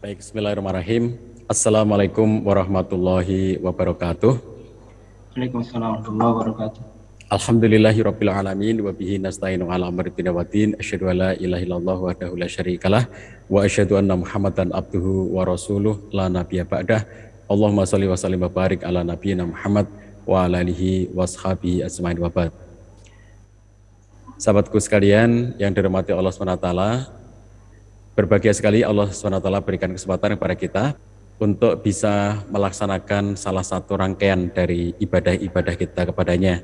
Baik, bismillahirrahmanirrahim. Assalamualaikum warahmatullahi wabarakatuh. Waalaikumsalam warahmatullahi wabarakatuh. Alhamdulillahi rabbil alamin wa bihi nasta'inu ala amri wa din. Asyhadu an la ilaha illallah wahdahu la syarikalah wa asyhadu anna Muhammadan abduhu wa rasuluh la nabiyya ba'dah. Allahumma shalli wa sallim wa barik ala nabiyyina Muhammad wa ala alihi wa ashabihi ajmain wa ba'd. Sahabatku sekalian yang dirahmati Allah SWT, berbahagia sekali Allah SWT berikan kesempatan kepada kita untuk bisa melaksanakan salah satu rangkaian dari ibadah-ibadah kita kepadanya.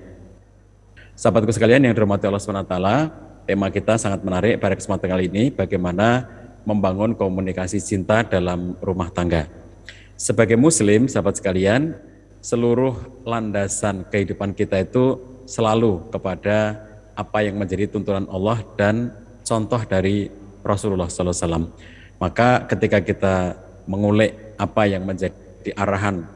Sahabatku sekalian yang dirahmati Allah SWT, tema kita sangat menarik pada kesempatan kali ini, bagaimana membangun komunikasi cinta dalam rumah tangga. Sebagai muslim, sahabat sekalian, seluruh landasan kehidupan kita itu selalu kepada apa yang menjadi tuntunan Allah dan contoh dari Rasulullah SAW. Maka ketika kita mengulik apa yang menjadi arahan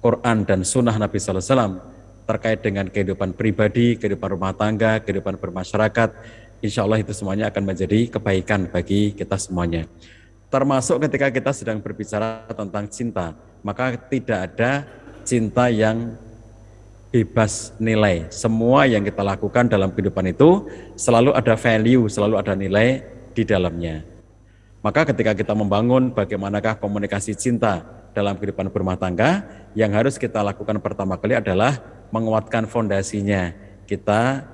Quran dan Sunnah Nabi Wasallam terkait dengan kehidupan pribadi, kehidupan rumah tangga, kehidupan bermasyarakat, insya Allah itu semuanya akan menjadi kebaikan bagi kita semuanya. Termasuk ketika kita sedang berbicara tentang cinta, maka tidak ada cinta yang bebas nilai. Semua yang kita lakukan dalam kehidupan itu selalu ada value, selalu ada nilai di dalamnya. Maka ketika kita membangun bagaimanakah komunikasi cinta dalam kehidupan berumah tangga, yang harus kita lakukan pertama kali adalah menguatkan fondasinya. Kita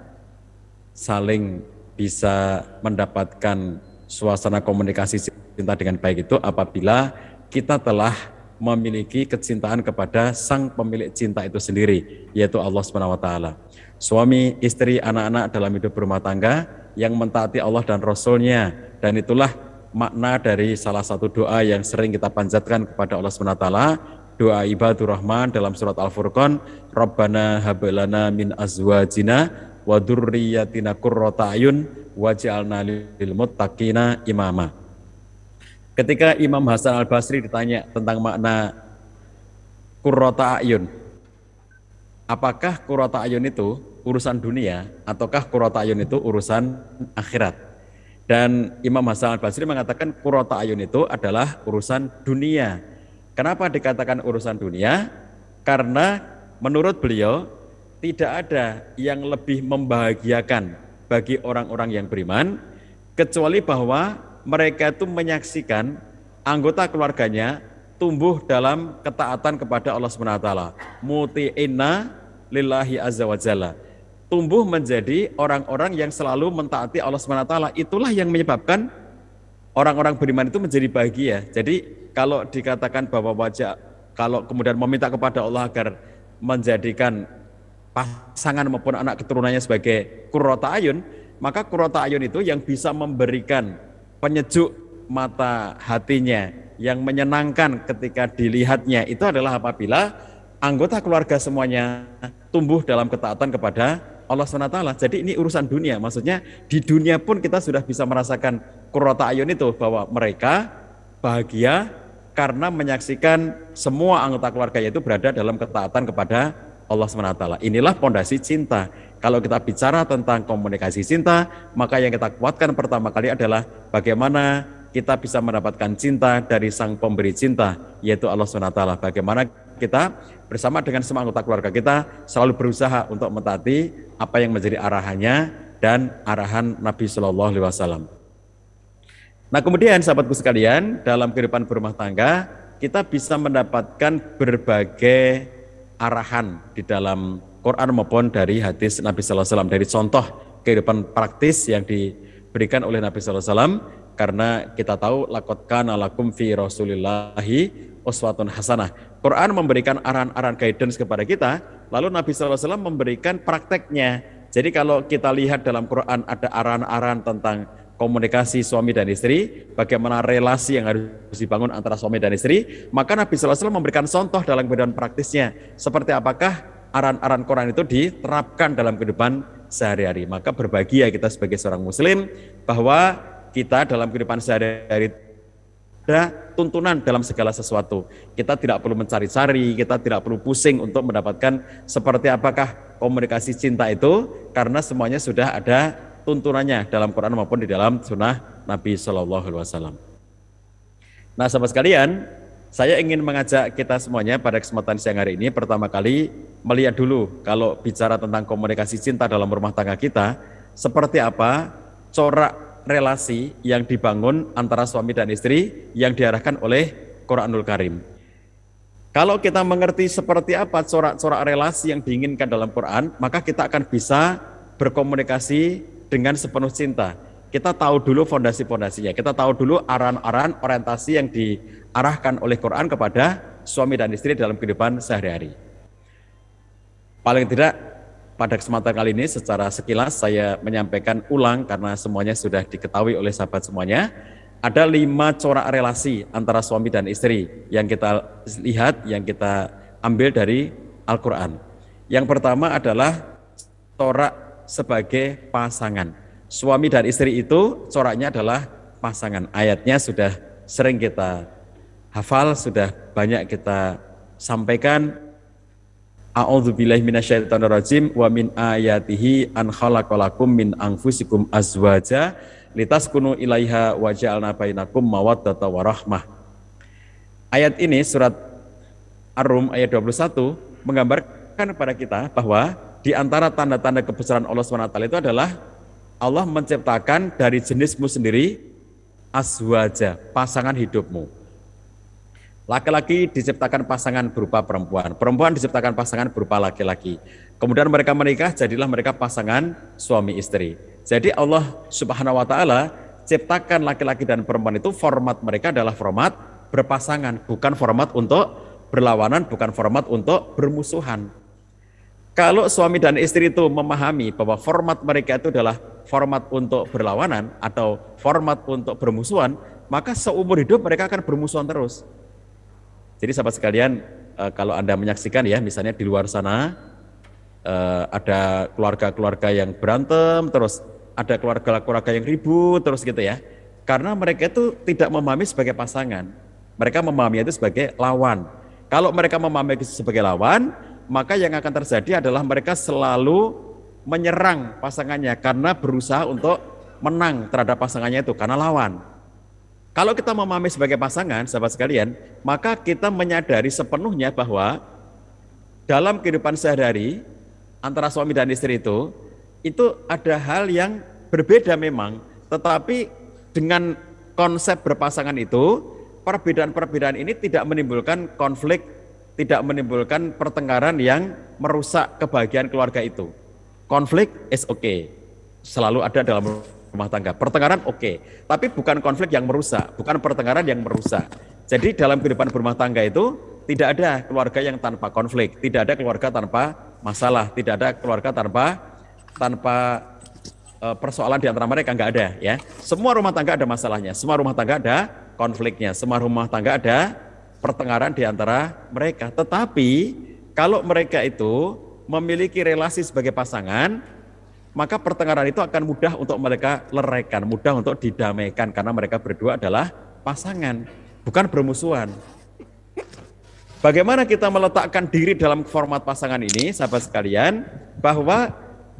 saling bisa mendapatkan suasana komunikasi cinta dengan baik itu apabila kita telah memiliki kecintaan kepada sang pemilik cinta itu sendiri, yaitu Allah taala. Suami, istri, anak-anak dalam hidup berumah tangga yang mentaati Allah dan Rasulnya. Dan itulah makna dari salah satu doa yang sering kita panjatkan kepada Allah SWT doa ibadur rahman dalam surat Al-Furqan Rabbana hablana min azwajina wa dzurriyyatina qurrata ayun waj'alna lil muttaqina imama. Ketika Imam Hasan Al-Basri ditanya tentang makna qurrata ayun apakah qurrata ayun itu urusan dunia ataukah qurrata ayun itu urusan akhirat dan Imam Hasan al-Basri mengatakan kurota ayun itu adalah urusan dunia. Kenapa dikatakan urusan dunia? Karena menurut beliau tidak ada yang lebih membahagiakan bagi orang-orang yang beriman kecuali bahwa mereka itu menyaksikan anggota keluarganya tumbuh dalam ketaatan kepada Allah SWT. Muti'inna lillahi azza wa jalla tumbuh menjadi orang-orang yang selalu mentaati Allah SWT. Itulah yang menyebabkan orang-orang beriman itu menjadi bahagia. Jadi kalau dikatakan bahwa wajah, kalau kemudian meminta kepada Allah agar menjadikan pasangan maupun anak keturunannya sebagai kurota ayun, maka kurota ayun itu yang bisa memberikan penyejuk mata hatinya, yang menyenangkan ketika dilihatnya itu adalah apabila anggota keluarga semuanya tumbuh dalam ketaatan kepada Allah SWT. Jadi ini urusan dunia, maksudnya di dunia pun kita sudah bisa merasakan kurota ayun itu bahwa mereka bahagia karena menyaksikan semua anggota keluarga itu berada dalam ketaatan kepada Allah SWT. Inilah pondasi cinta. Kalau kita bicara tentang komunikasi cinta, maka yang kita kuatkan pertama kali adalah bagaimana kita bisa mendapatkan cinta dari sang pemberi cinta, yaitu Allah SWT. Bagaimana kita bersama dengan semua anggota keluarga kita selalu berusaha untuk mentaati apa yang menjadi arahannya dan arahan Nabi Shallallahu Alaihi Wasallam. Nah kemudian sahabatku sekalian dalam kehidupan berumah tangga kita bisa mendapatkan berbagai arahan di dalam Quran maupun dari hadis Nabi Sallallahu Alaihi Wasallam dari contoh kehidupan praktis yang diberikan oleh Nabi Sallallahu Alaihi Wasallam karena kita tahu lakot kana lakum fi rasulillahi uswatun hasanah. Quran memberikan arahan-arahan guidance kepada kita, lalu Nabi SAW memberikan prakteknya. Jadi kalau kita lihat dalam Quran ada arahan-arahan tentang komunikasi suami dan istri, bagaimana relasi yang harus dibangun antara suami dan istri, maka Nabi SAW memberikan contoh dalam kehidupan praktisnya. Seperti apakah arahan-arahan Quran itu diterapkan dalam kehidupan sehari-hari. Maka berbahagia kita sebagai seorang muslim bahwa kita dalam kehidupan sehari-hari ada tuntunan dalam segala sesuatu. Kita tidak perlu mencari-cari, kita tidak perlu pusing untuk mendapatkan seperti apakah komunikasi cinta itu, karena semuanya sudah ada tuntunannya dalam Quran maupun di dalam sunnah Nabi Shallallahu Alaihi Wasallam. Nah, sahabat sekalian, saya ingin mengajak kita semuanya pada kesempatan siang hari ini pertama kali melihat dulu kalau bicara tentang komunikasi cinta dalam rumah tangga kita, seperti apa corak relasi yang dibangun antara suami dan istri yang diarahkan oleh Quranul Karim. Kalau kita mengerti seperti apa corak-corak relasi yang diinginkan dalam Quran, maka kita akan bisa berkomunikasi dengan sepenuh cinta kita tahu dulu fondasi-fondasinya. Kita tahu dulu arahan-arahan orientasi yang diarahkan oleh Quran kepada suami dan istri dalam kehidupan sehari-hari. Paling tidak pada kesempatan kali ini secara sekilas saya menyampaikan ulang karena semuanya sudah diketahui oleh sahabat semuanya. Ada lima corak relasi antara suami dan istri yang kita lihat, yang kita ambil dari Al-Quran. Yang pertama adalah corak sebagai pasangan suami dan istri itu coraknya adalah pasangan. Ayatnya sudah sering kita hafal, sudah banyak kita sampaikan. A'udzubillahi minasyaitonirrajim wa min ayatihi an khalaqalakum min anfusikum azwaja litaskunu ilaiha wa ja'alna bainakum mawaddata wa rahmah. Ayat ini surat Ar-Rum ayat 21 menggambarkan kepada kita bahwa di antara tanda-tanda kebesaran Allah SWT itu adalah Allah menciptakan dari jenismu sendiri aswaja, pasangan hidupmu. Laki-laki diciptakan pasangan berupa perempuan, perempuan diciptakan pasangan berupa laki-laki. Kemudian mereka menikah, jadilah mereka pasangan suami istri. Jadi Allah Subhanahu wa taala ciptakan laki-laki dan perempuan itu format mereka adalah format berpasangan, bukan format untuk berlawanan, bukan format untuk bermusuhan. Kalau suami dan istri itu memahami bahwa format mereka itu adalah format untuk berlawanan atau format untuk bermusuhan, maka seumur hidup mereka akan bermusuhan terus. Jadi sahabat sekalian, eh, kalau Anda menyaksikan ya, misalnya di luar sana eh, ada keluarga-keluarga yang berantem, terus ada keluarga-keluarga yang ribut, terus gitu ya. Karena mereka itu tidak memahami sebagai pasangan. Mereka memahami itu sebagai lawan. Kalau mereka memahami itu sebagai lawan, maka yang akan terjadi adalah mereka selalu menyerang pasangannya karena berusaha untuk menang terhadap pasangannya itu karena lawan. Kalau kita memahami sebagai pasangan, sahabat sekalian, maka kita menyadari sepenuhnya bahwa dalam kehidupan sehari-hari antara suami dan istri itu, itu ada hal yang berbeda memang, tetapi dengan konsep berpasangan itu, perbedaan-perbedaan ini tidak menimbulkan konflik tidak menimbulkan pertengkaran yang merusak kebahagiaan keluarga itu. Konflik is okay, selalu ada dalam rumah tangga. Pertengkaran oke, okay. tapi bukan konflik yang merusak, bukan pertengkaran yang merusak. Jadi dalam kehidupan berumah tangga itu tidak ada keluarga yang tanpa konflik, tidak ada keluarga tanpa masalah, tidak ada keluarga tanpa tanpa uh, persoalan di antara mereka nggak ada ya. Semua rumah tangga ada masalahnya, semua rumah tangga ada konfliknya, semua rumah tangga ada pertengkaran di antara mereka. Tetapi kalau mereka itu memiliki relasi sebagai pasangan, maka pertengkaran itu akan mudah untuk mereka leraikan, mudah untuk didamaikan karena mereka berdua adalah pasangan, bukan bermusuhan. Bagaimana kita meletakkan diri dalam format pasangan ini, sahabat sekalian, bahwa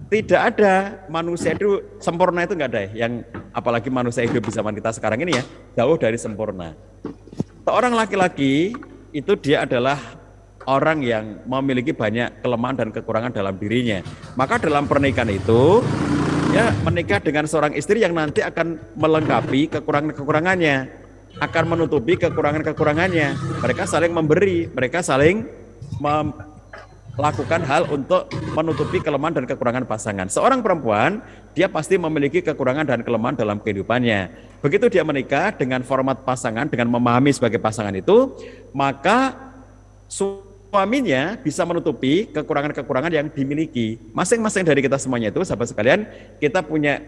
tidak ada manusia itu sempurna itu enggak ada ya, yang apalagi manusia hidup di zaman kita sekarang ini ya, jauh dari sempurna. Seorang laki-laki itu dia adalah orang yang memiliki banyak kelemahan dan kekurangan dalam dirinya. Maka dalam pernikahan itu ya menikah dengan seorang istri yang nanti akan melengkapi kekurangan-kekurangannya, akan menutupi kekurangan-kekurangannya. Mereka saling memberi, mereka saling mem lakukan hal untuk menutupi kelemahan dan kekurangan pasangan. Seorang perempuan, dia pasti memiliki kekurangan dan kelemahan dalam kehidupannya. Begitu dia menikah dengan format pasangan, dengan memahami sebagai pasangan itu, maka suaminya bisa menutupi kekurangan-kekurangan yang dimiliki. Masing-masing dari kita semuanya itu, sahabat sekalian, kita punya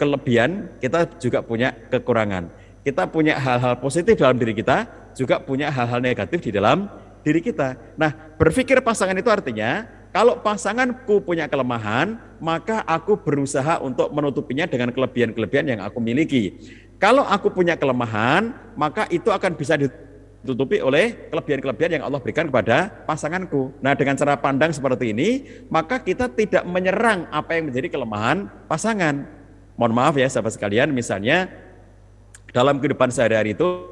kelebihan, kita juga punya kekurangan. Kita punya hal-hal positif dalam diri kita, juga punya hal-hal negatif di dalam diri kita. Nah, berpikir pasangan itu artinya kalau pasanganku punya kelemahan, maka aku berusaha untuk menutupinya dengan kelebihan-kelebihan yang aku miliki. Kalau aku punya kelemahan, maka itu akan bisa ditutupi oleh kelebihan-kelebihan yang Allah berikan kepada pasanganku. Nah, dengan cara pandang seperti ini, maka kita tidak menyerang apa yang menjadi kelemahan pasangan. Mohon maaf ya sahabat sekalian, misalnya dalam kehidupan sehari-hari itu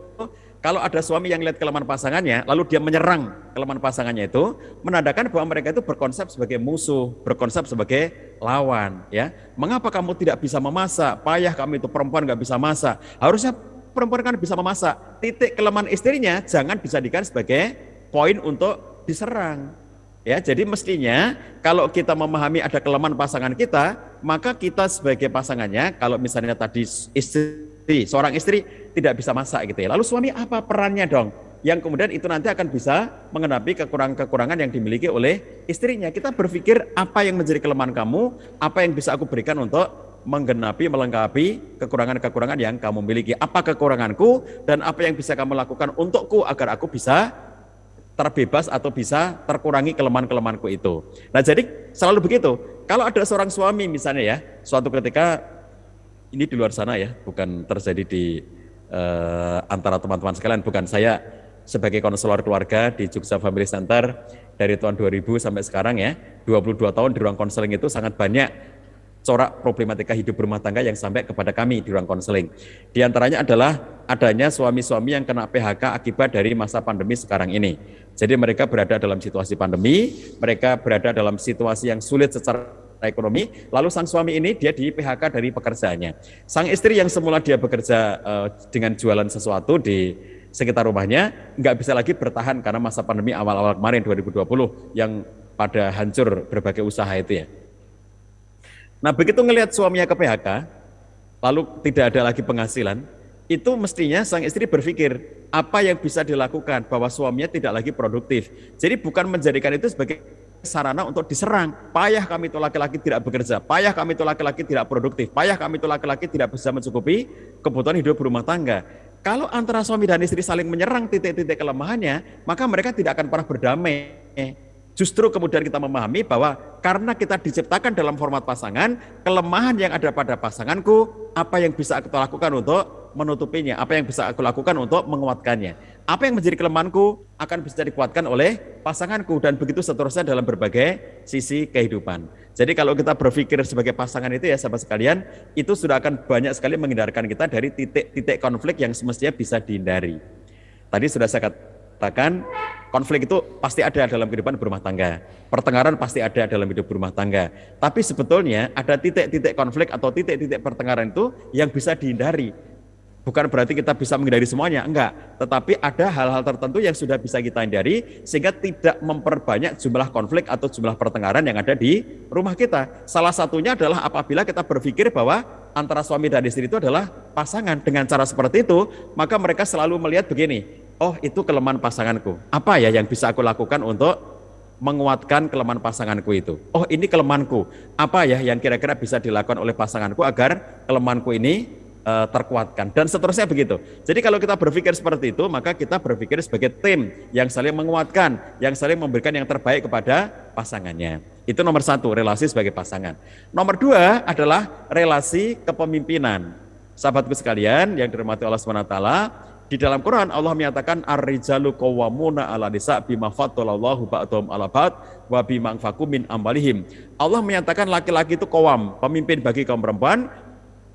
Kalau ada suami yang lihat kelemahan pasangannya, lalu dia menyerang kelemahan pasangannya itu, menandakan bahwa mereka itu berkonsep sebagai musuh, berkonsep sebagai lawan. Ya, mengapa kamu tidak bisa memasak? Payah kamu itu perempuan nggak bisa masak. Harusnya perempuan kan bisa memasak. Titik kelemahan istrinya jangan dijadikan sebagai poin untuk diserang. Ya, jadi mestinya kalau kita memahami ada kelemahan pasangan kita, maka kita sebagai pasangannya, kalau misalnya tadi istri seorang istri tidak bisa masak gitu ya. Lalu suami apa perannya dong? Yang kemudian itu nanti akan bisa mengenapi kekurangan-kekurangan yang dimiliki oleh istrinya. Kita berpikir apa yang menjadi kelemahan kamu, apa yang bisa aku berikan untuk menggenapi, melengkapi kekurangan-kekurangan yang kamu miliki. Apa kekuranganku dan apa yang bisa kamu lakukan untukku agar aku bisa terbebas atau bisa terkurangi kelemahan-kelemahanku itu. Nah jadi selalu begitu. Kalau ada seorang suami misalnya ya, suatu ketika ini di luar sana ya, bukan terjadi di uh, antara teman-teman sekalian, bukan saya sebagai konselor keluarga di Jogja Family Center dari tahun 2000 sampai sekarang ya, 22 tahun di ruang konseling itu sangat banyak corak problematika hidup rumah tangga yang sampai kepada kami di ruang konseling. Di antaranya adalah adanya suami-suami yang kena PHK akibat dari masa pandemi sekarang ini. Jadi mereka berada dalam situasi pandemi, mereka berada dalam situasi yang sulit secara ekonomi, lalu sang suami ini dia di PHK dari pekerjaannya. Sang istri yang semula dia bekerja uh, dengan jualan sesuatu di sekitar rumahnya, nggak bisa lagi bertahan karena masa pandemi awal-awal kemarin 2020 yang pada hancur berbagai usaha itu ya. Nah begitu ngelihat suaminya ke PHK, lalu tidak ada lagi penghasilan, itu mestinya sang istri berpikir apa yang bisa dilakukan bahwa suaminya tidak lagi produktif. Jadi bukan menjadikan itu sebagai sarana untuk diserang. Payah kami itu laki-laki tidak bekerja, payah kami itu laki-laki tidak produktif, payah kami itu laki-laki tidak bisa mencukupi kebutuhan hidup berumah tangga. Kalau antara suami dan istri saling menyerang titik-titik kelemahannya, maka mereka tidak akan pernah berdamai. Justru kemudian kita memahami bahwa karena kita diciptakan dalam format pasangan, kelemahan yang ada pada pasanganku, apa yang bisa aku lakukan untuk menutupinya, apa yang bisa aku lakukan untuk menguatkannya. Apa yang menjadi kelemahanku akan bisa dikuatkan oleh pasanganku dan begitu seterusnya dalam berbagai sisi kehidupan. Jadi kalau kita berpikir sebagai pasangan itu ya sahabat sekalian, itu sudah akan banyak sekali menghindarkan kita dari titik-titik konflik yang semestinya bisa dihindari. Tadi sudah saya katakan konflik itu pasti ada dalam kehidupan berumah tangga. Pertengkaran pasti ada dalam hidup berumah tangga. Tapi sebetulnya ada titik-titik konflik atau titik-titik pertengkaran itu yang bisa dihindari. Bukan berarti kita bisa menghindari semuanya, enggak. Tetapi ada hal-hal tertentu yang sudah bisa kita hindari sehingga tidak memperbanyak jumlah konflik atau jumlah pertengkaran yang ada di rumah kita. Salah satunya adalah apabila kita berpikir bahwa antara suami dan istri itu adalah pasangan. Dengan cara seperti itu, maka mereka selalu melihat begini, oh itu kelemahan pasanganku. Apa ya yang bisa aku lakukan untuk menguatkan kelemahan pasanganku itu? Oh ini kelemahanku. Apa ya yang kira-kira bisa dilakukan oleh pasanganku agar kelemahanku ini uh, terkuatkan dan seterusnya begitu. Jadi kalau kita berpikir seperti itu, maka kita berpikir sebagai tim yang saling menguatkan, yang saling memberikan yang terbaik kepada pasangannya. Itu nomor satu, relasi sebagai pasangan. Nomor dua adalah relasi kepemimpinan. Sahabatku sekalian yang dirahmati Allah SWT, di dalam Quran Allah menyatakan ar-rijalu qawwamuna 'ala nisa bima faddalallahu ba'dhum 'ala ba'd wa bima min amwalihim. Allah menyatakan laki-laki itu kawam, pemimpin bagi kaum perempuan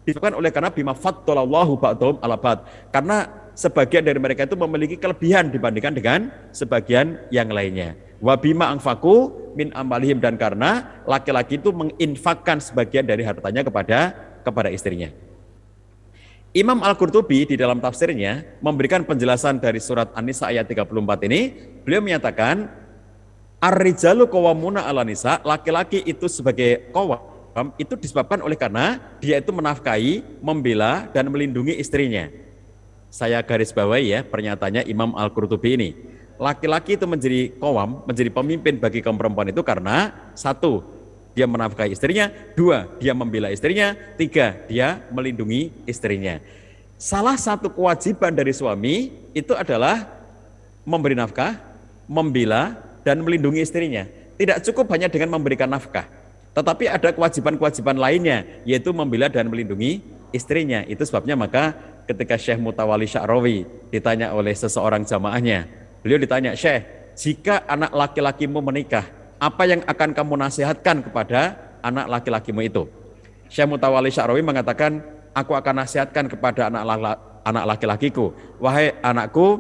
disebabkan oleh karena bima faddalallahu ba'dhum 'ala ba'd. Karena sebagian dari mereka itu memiliki kelebihan dibandingkan dengan sebagian yang lainnya. Wa bima anfaqu min amwalihim dan karena laki-laki itu menginfakkan sebagian dari hartanya kepada kepada istrinya. Imam Al-Qurtubi di dalam tafsirnya memberikan penjelasan dari surat An-Nisa ayat 34 ini, beliau menyatakan Ar-rijalu qawwamuna 'ala nisa, laki-laki itu sebagai qawwam itu disebabkan oleh karena dia itu menafkahi, membela dan melindungi istrinya. Saya garis bawahi ya pernyataannya Imam Al-Qurtubi ini. Laki-laki itu menjadi qawwam, menjadi pemimpin bagi kaum perempuan itu karena satu, dia menafkahi istrinya, dua, dia membela istrinya, tiga, dia melindungi istrinya. Salah satu kewajiban dari suami itu adalah memberi nafkah, membela, dan melindungi istrinya. Tidak cukup hanya dengan memberikan nafkah, tetapi ada kewajiban-kewajiban lainnya, yaitu membela dan melindungi istrinya. Itu sebabnya maka ketika Syekh Mutawali Sya'rawi ditanya oleh seseorang jamaahnya, beliau ditanya, Syekh, jika anak laki-lakimu menikah, apa yang akan kamu nasihatkan kepada anak laki-lakimu itu? Syekh Mutawali Sya'rawi mengatakan, aku akan nasihatkan kepada anak anak laki-lakiku, wahai anakku,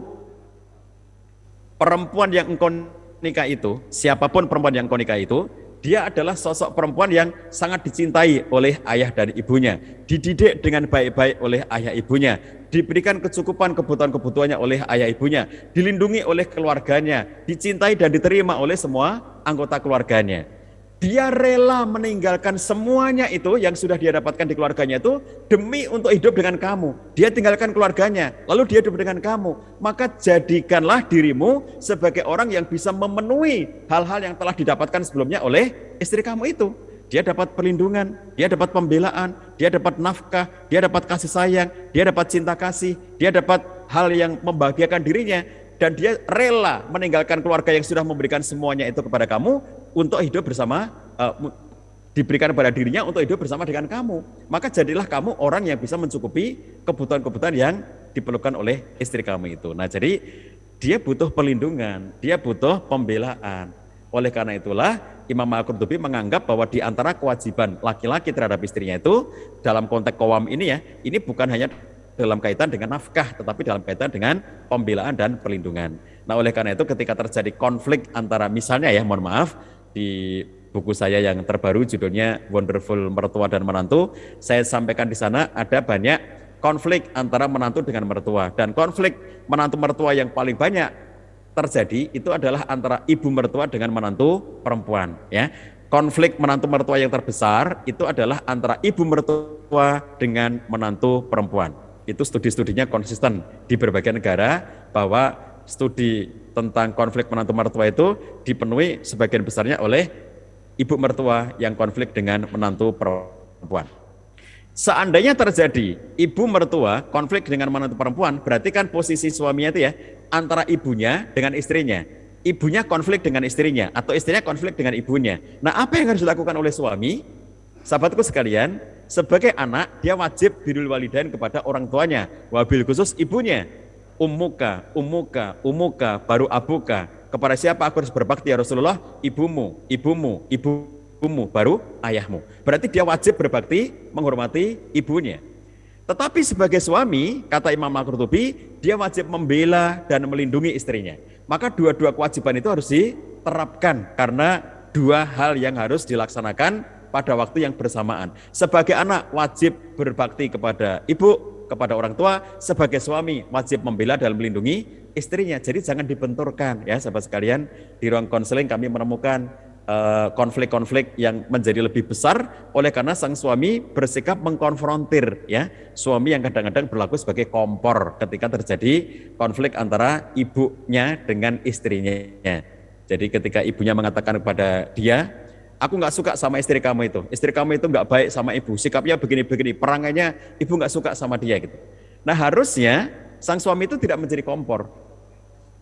perempuan yang engkau nikah itu, siapa pun perempuan yang engkau nikah itu, dia adalah sosok perempuan yang sangat dicintai oleh ayah dan ibunya, dididik dengan baik-baik oleh ayah ibunya, diberikan kecukupan kebutuhan-kebutuhannya oleh ayah ibunya, dilindungi oleh keluarganya, dicintai dan diterima oleh semua anggota keluarganya. Dia rela meninggalkan semuanya itu yang sudah dia dapatkan di keluarganya itu demi untuk hidup dengan kamu. Dia tinggalkan keluarganya, lalu dia hidup dengan kamu. Maka jadikanlah dirimu sebagai orang yang bisa memenuhi hal-hal yang telah didapatkan sebelumnya oleh istri kamu itu. Dia dapat perlindungan, dia dapat pembelaan, dia dapat nafkah, dia dapat kasih sayang, dia dapat cinta kasih, dia dapat hal yang membahagiakan dirinya dan dia rela meninggalkan keluarga yang sudah memberikan semuanya itu kepada kamu untuk hidup bersama uh, diberikan pada dirinya untuk hidup bersama dengan kamu. Maka jadilah kamu orang yang bisa mencukupi kebutuhan-kebutuhan yang diperlukan oleh istri kamu itu. Nah, jadi dia butuh perlindungan, dia butuh pembelaan. Oleh karena itulah Imam Al-Qurtubi menganggap bahwa di antara kewajiban laki-laki terhadap istrinya itu dalam konteks kawam ini ya, ini bukan hanya dalam kaitan dengan nafkah, tetapi dalam kaitan dengan pembelaan dan perlindungan. Nah, oleh karena itu ketika terjadi konflik antara misalnya ya, mohon maaf, di buku saya yang terbaru judulnya Wonderful Mertua dan Menantu, saya sampaikan di sana ada banyak konflik antara menantu dengan mertua dan konflik menantu mertua yang paling banyak terjadi itu adalah antara ibu mertua dengan menantu perempuan ya. Konflik menantu mertua yang terbesar itu adalah antara ibu mertua dengan menantu perempuan. Itu studi-studinya konsisten di berbagai negara bahwa studi tentang konflik menantu mertua itu dipenuhi sebagian besarnya oleh ibu mertua yang konflik dengan menantu perempuan. Seandainya terjadi ibu mertua konflik dengan menantu perempuan, berarti kan posisi suaminya itu ya antara ibunya dengan istrinya. Ibunya konflik dengan istrinya atau istrinya konflik dengan ibunya. Nah, apa yang harus dilakukan oleh suami? Sahabatku sekalian, sebagai anak dia wajib birul walidain kepada orang tuanya, wabil khusus ibunya ummuka, ummuka, ummuka, baru abuka. Kepada siapa aku harus berbakti ya Rasulullah? Ibumu, ibumu, ibumu, baru ayahmu. Berarti dia wajib berbakti menghormati ibunya. Tetapi sebagai suami, kata Imam Al-Qurtubi, dia wajib membela dan melindungi istrinya. Maka dua-dua kewajiban itu harus diterapkan karena dua hal yang harus dilaksanakan pada waktu yang bersamaan. Sebagai anak wajib berbakti kepada ibu, kepada orang tua sebagai suami wajib membela dan melindungi istrinya. Jadi jangan dibenturkan ya sahabat sekalian. Di ruang konseling kami menemukan eh, konflik-konflik uh, yang menjadi lebih besar oleh karena sang suami bersikap mengkonfrontir ya suami yang kadang-kadang berlaku sebagai kompor ketika terjadi konflik antara ibunya dengan istrinya. Jadi ketika ibunya mengatakan kepada dia aku nggak suka sama istri kamu itu. Istri kamu itu nggak baik sama ibu. Sikapnya begini-begini. Perangainya ibu nggak suka sama dia gitu. Nah harusnya sang suami itu tidak menjadi kompor.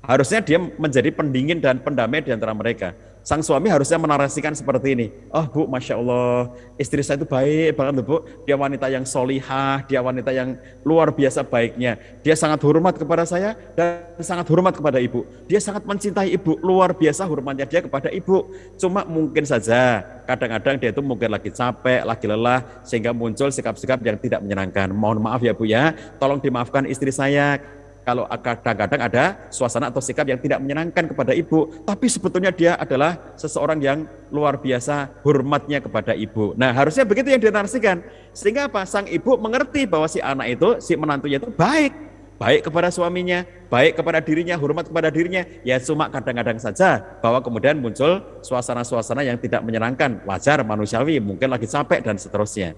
Harusnya dia menjadi pendingin dan pendamai di antara mereka sang suami harusnya menarasikan seperti ini. Oh bu, masya Allah, istri saya itu baik banget bu. Dia wanita yang solihah, dia wanita yang luar biasa baiknya. Dia sangat hormat kepada saya dan sangat hormat kepada ibu. Dia sangat mencintai ibu, luar biasa hormatnya dia kepada ibu. Cuma mungkin saja kadang-kadang dia itu mungkin lagi capek, lagi lelah, sehingga muncul sikap-sikap yang tidak menyenangkan. Mohon maaf ya bu ya, tolong dimaafkan istri saya kalau kadang-kadang ada suasana atau sikap yang tidak menyenangkan kepada ibu, tapi sebetulnya dia adalah seseorang yang luar biasa hormatnya kepada ibu. Nah, harusnya begitu yang dinarasikan. Sehingga apa? Sang ibu mengerti bahwa si anak itu, si menantunya itu baik. Baik kepada suaminya, baik kepada dirinya, hormat kepada dirinya. Ya cuma kadang-kadang saja bahwa kemudian muncul suasana-suasana yang tidak menyenangkan. Wajar, manusiawi, mungkin lagi capek dan seterusnya.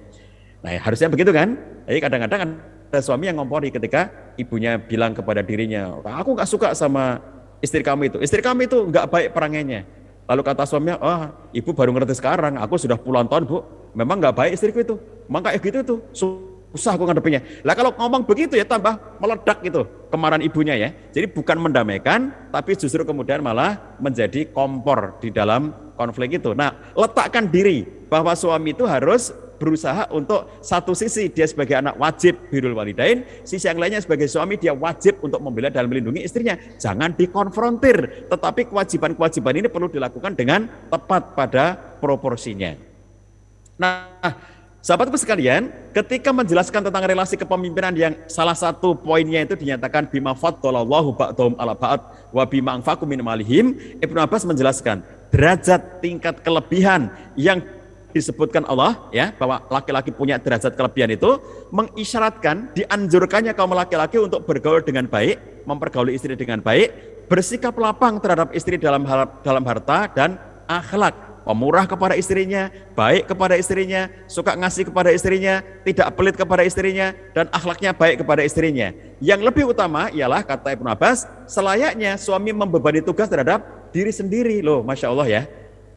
Nah, harusnya begitu kan? Jadi kadang-kadang ada suami yang ngompori ketika ibunya bilang kepada dirinya, aku gak suka sama istri kamu itu. Istri kamu itu gak baik perangainya. Lalu kata suaminya, oh ibu baru ngerti sekarang, aku sudah puluhan tahun bu, memang gak baik istriku itu. Memang kayak gitu tuh, susah aku ngadepinya. Lah kalau ngomong begitu ya tambah meledak gitu kemarahan ibunya ya. Jadi bukan mendamaikan, tapi justru kemudian malah menjadi kompor di dalam konflik itu. Nah, letakkan diri bahwa suami itu harus berusaha untuk satu sisi dia sebagai anak wajib birul walidain, sisi yang lainnya sebagai suami dia wajib untuk membela dan melindungi istrinya. Jangan dikonfrontir, tetapi kewajiban-kewajiban ini perlu dilakukan dengan tepat pada proporsinya. Nah, Sahabatku sekalian, ketika menjelaskan tentang relasi kepemimpinan yang salah satu poinnya itu dinyatakan bima faddalallahu ba'dhum ala ba'd wa bima anfaqu min malihim, Ibnu Abbas menjelaskan derajat tingkat kelebihan yang disebutkan Allah ya bahwa laki-laki punya derajat kelebihan itu mengisyaratkan dianjurkannya kaum laki-laki untuk bergaul dengan baik, mempergauli istri dengan baik, bersikap lapang terhadap istri dalam dalam harta dan akhlak pemurah kepada istrinya, baik kepada istrinya, suka ngasih kepada istrinya, tidak pelit kepada istrinya, dan akhlaknya baik kepada istrinya. Yang lebih utama ialah kata Ibnu Abbas, selayaknya suami membebani tugas terhadap diri sendiri loh, masya Allah ya.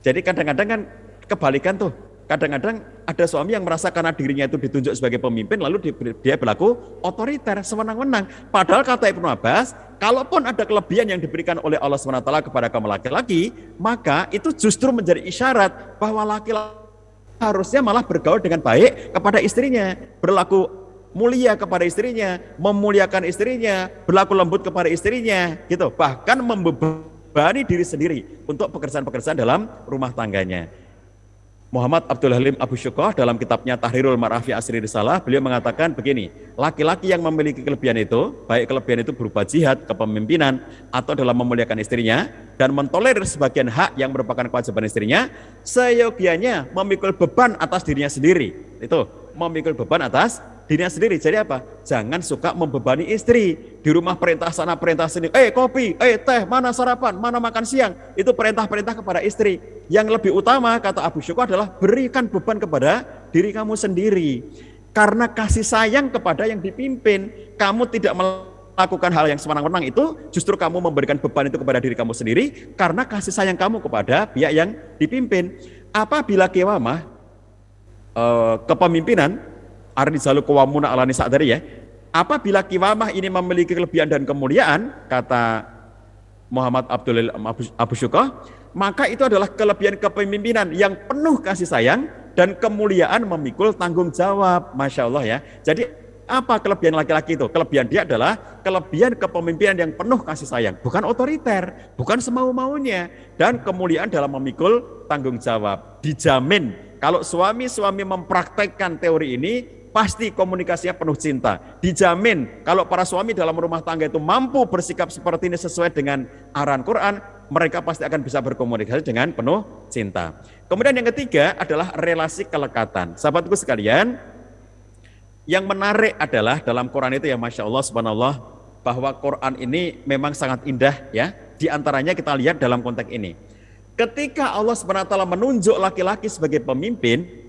Jadi kadang-kadang kan kebalikan tuh, Kadang-kadang ada suami yang merasa karena dirinya itu ditunjuk sebagai pemimpin lalu dia berlaku otoriter, sewenang-wenang. Padahal kata Ibnu Abbas, kalaupun ada kelebihan yang diberikan oleh Allah SWT kepada kaum laki-laki, maka itu justru menjadi isyarat bahwa laki-laki harusnya malah bergaul dengan baik kepada istrinya, berlaku mulia kepada istrinya, memuliakan istrinya, berlaku lembut kepada istrinya, gitu. Bahkan membebani diri sendiri untuk pekerjaan-pekerjaan dalam rumah tangganya. Muhammad Abdul Halim Abu Syukoh dalam kitabnya Tahrirul Marafi Asri Risalah, beliau mengatakan begini, laki-laki yang memiliki kelebihan itu, baik kelebihan itu berupa jihad, kepemimpinan, atau dalam memuliakan istrinya, dan mentolerir sebagian hak yang merupakan kewajiban istrinya, seyogianya memikul beban atas dirinya sendiri. Itu, memikul beban atas dirinya sendiri. Jadi apa? Jangan suka membebani istri. Di rumah perintah sana, perintah sini. Eh kopi, eh teh, mana sarapan, mana makan siang. Itu perintah-perintah kepada istri. Yang lebih utama, kata Abu Syukur adalah berikan beban kepada diri kamu sendiri. Karena kasih sayang kepada yang dipimpin, kamu tidak melakukan hal yang semenang-menang itu, justru kamu memberikan beban itu kepada diri kamu sendiri, karena kasih sayang kamu kepada pihak yang dipimpin. Apabila kewamah, eh, kepemimpinan Arnizalu kawamuna ala nisa tadi ya. Apabila kiwamah ini memiliki kelebihan dan kemuliaan, kata Muhammad Abdul Abu, Abu Syukoh, maka itu adalah kelebihan kepemimpinan yang penuh kasih sayang dan kemuliaan memikul tanggung jawab. Masya Allah ya. Jadi apa kelebihan laki-laki itu? Kelebihan dia adalah kelebihan kepemimpinan yang penuh kasih sayang, bukan otoriter, bukan semau-maunya, dan kemuliaan dalam memikul tanggung jawab. Dijamin kalau suami-suami mempraktekkan teori ini, pasti komunikasinya penuh cinta. Dijamin kalau para suami dalam rumah tangga itu mampu bersikap seperti ini sesuai dengan arahan Quran, mereka pasti akan bisa berkomunikasi dengan penuh cinta. Kemudian yang ketiga adalah relasi kelekatan. Sahabatku sekalian, yang menarik adalah dalam Quran itu ya Masya Allah subhanallah bahwa Quran ini memang sangat indah ya. Di antaranya kita lihat dalam konteks ini. Ketika Allah SWT menunjuk laki-laki sebagai pemimpin,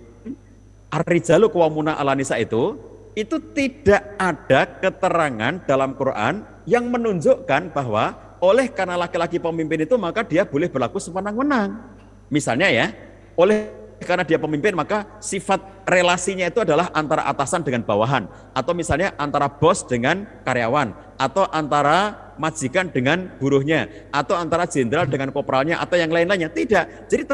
Ar-rijalu ala nisa itu itu tidak ada keterangan dalam Quran yang menunjukkan bahwa oleh karena laki-laki pemimpin itu maka dia boleh berlaku semenang-menang. Misalnya ya, oleh karena dia pemimpin maka sifat relasinya itu adalah antara atasan dengan bawahan atau misalnya antara bos dengan karyawan atau antara majikan dengan buruhnya atau antara jenderal dengan kopralnya atau yang lain-lainnya tidak. Jadi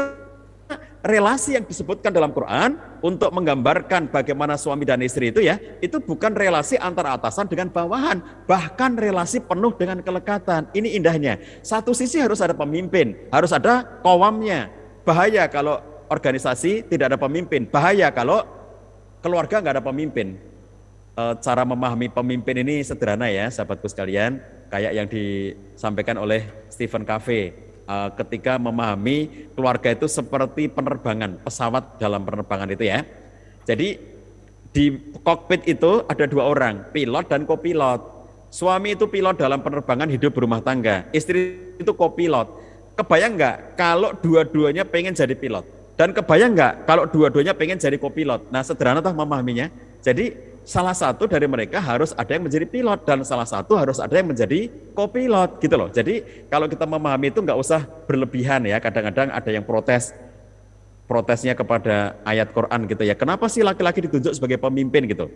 relasi yang disebutkan dalam Quran untuk menggambarkan bagaimana suami dan istri itu ya, itu bukan relasi antara atasan dengan bawahan, bahkan relasi penuh dengan kelekatan. Ini indahnya. Satu sisi harus ada pemimpin, harus ada kawamnya. Bahaya kalau organisasi tidak ada pemimpin, bahaya kalau keluarga nggak ada pemimpin. E, cara memahami pemimpin ini sederhana ya, sahabatku sekalian, kayak yang disampaikan oleh Stephen Covey uh, ketika memahami keluarga itu seperti penerbangan pesawat dalam penerbangan itu ya. Jadi di kokpit itu ada dua orang, pilot dan kopilot. Suami itu pilot dalam penerbangan hidup berumah tangga, istri itu kopilot. Kebayang nggak kalau dua-duanya pengen jadi pilot? Dan kebayang nggak kalau dua-duanya pengen jadi kopilot? Nah sederhana tuh memahaminya. Jadi salah satu dari mereka harus ada yang menjadi pilot dan salah satu harus ada yang menjadi kopilot gitu loh. Jadi kalau kita memahami itu nggak usah berlebihan ya. Kadang-kadang ada yang protes protesnya kepada ayat Quran gitu ya. Kenapa sih laki-laki ditunjuk sebagai pemimpin gitu?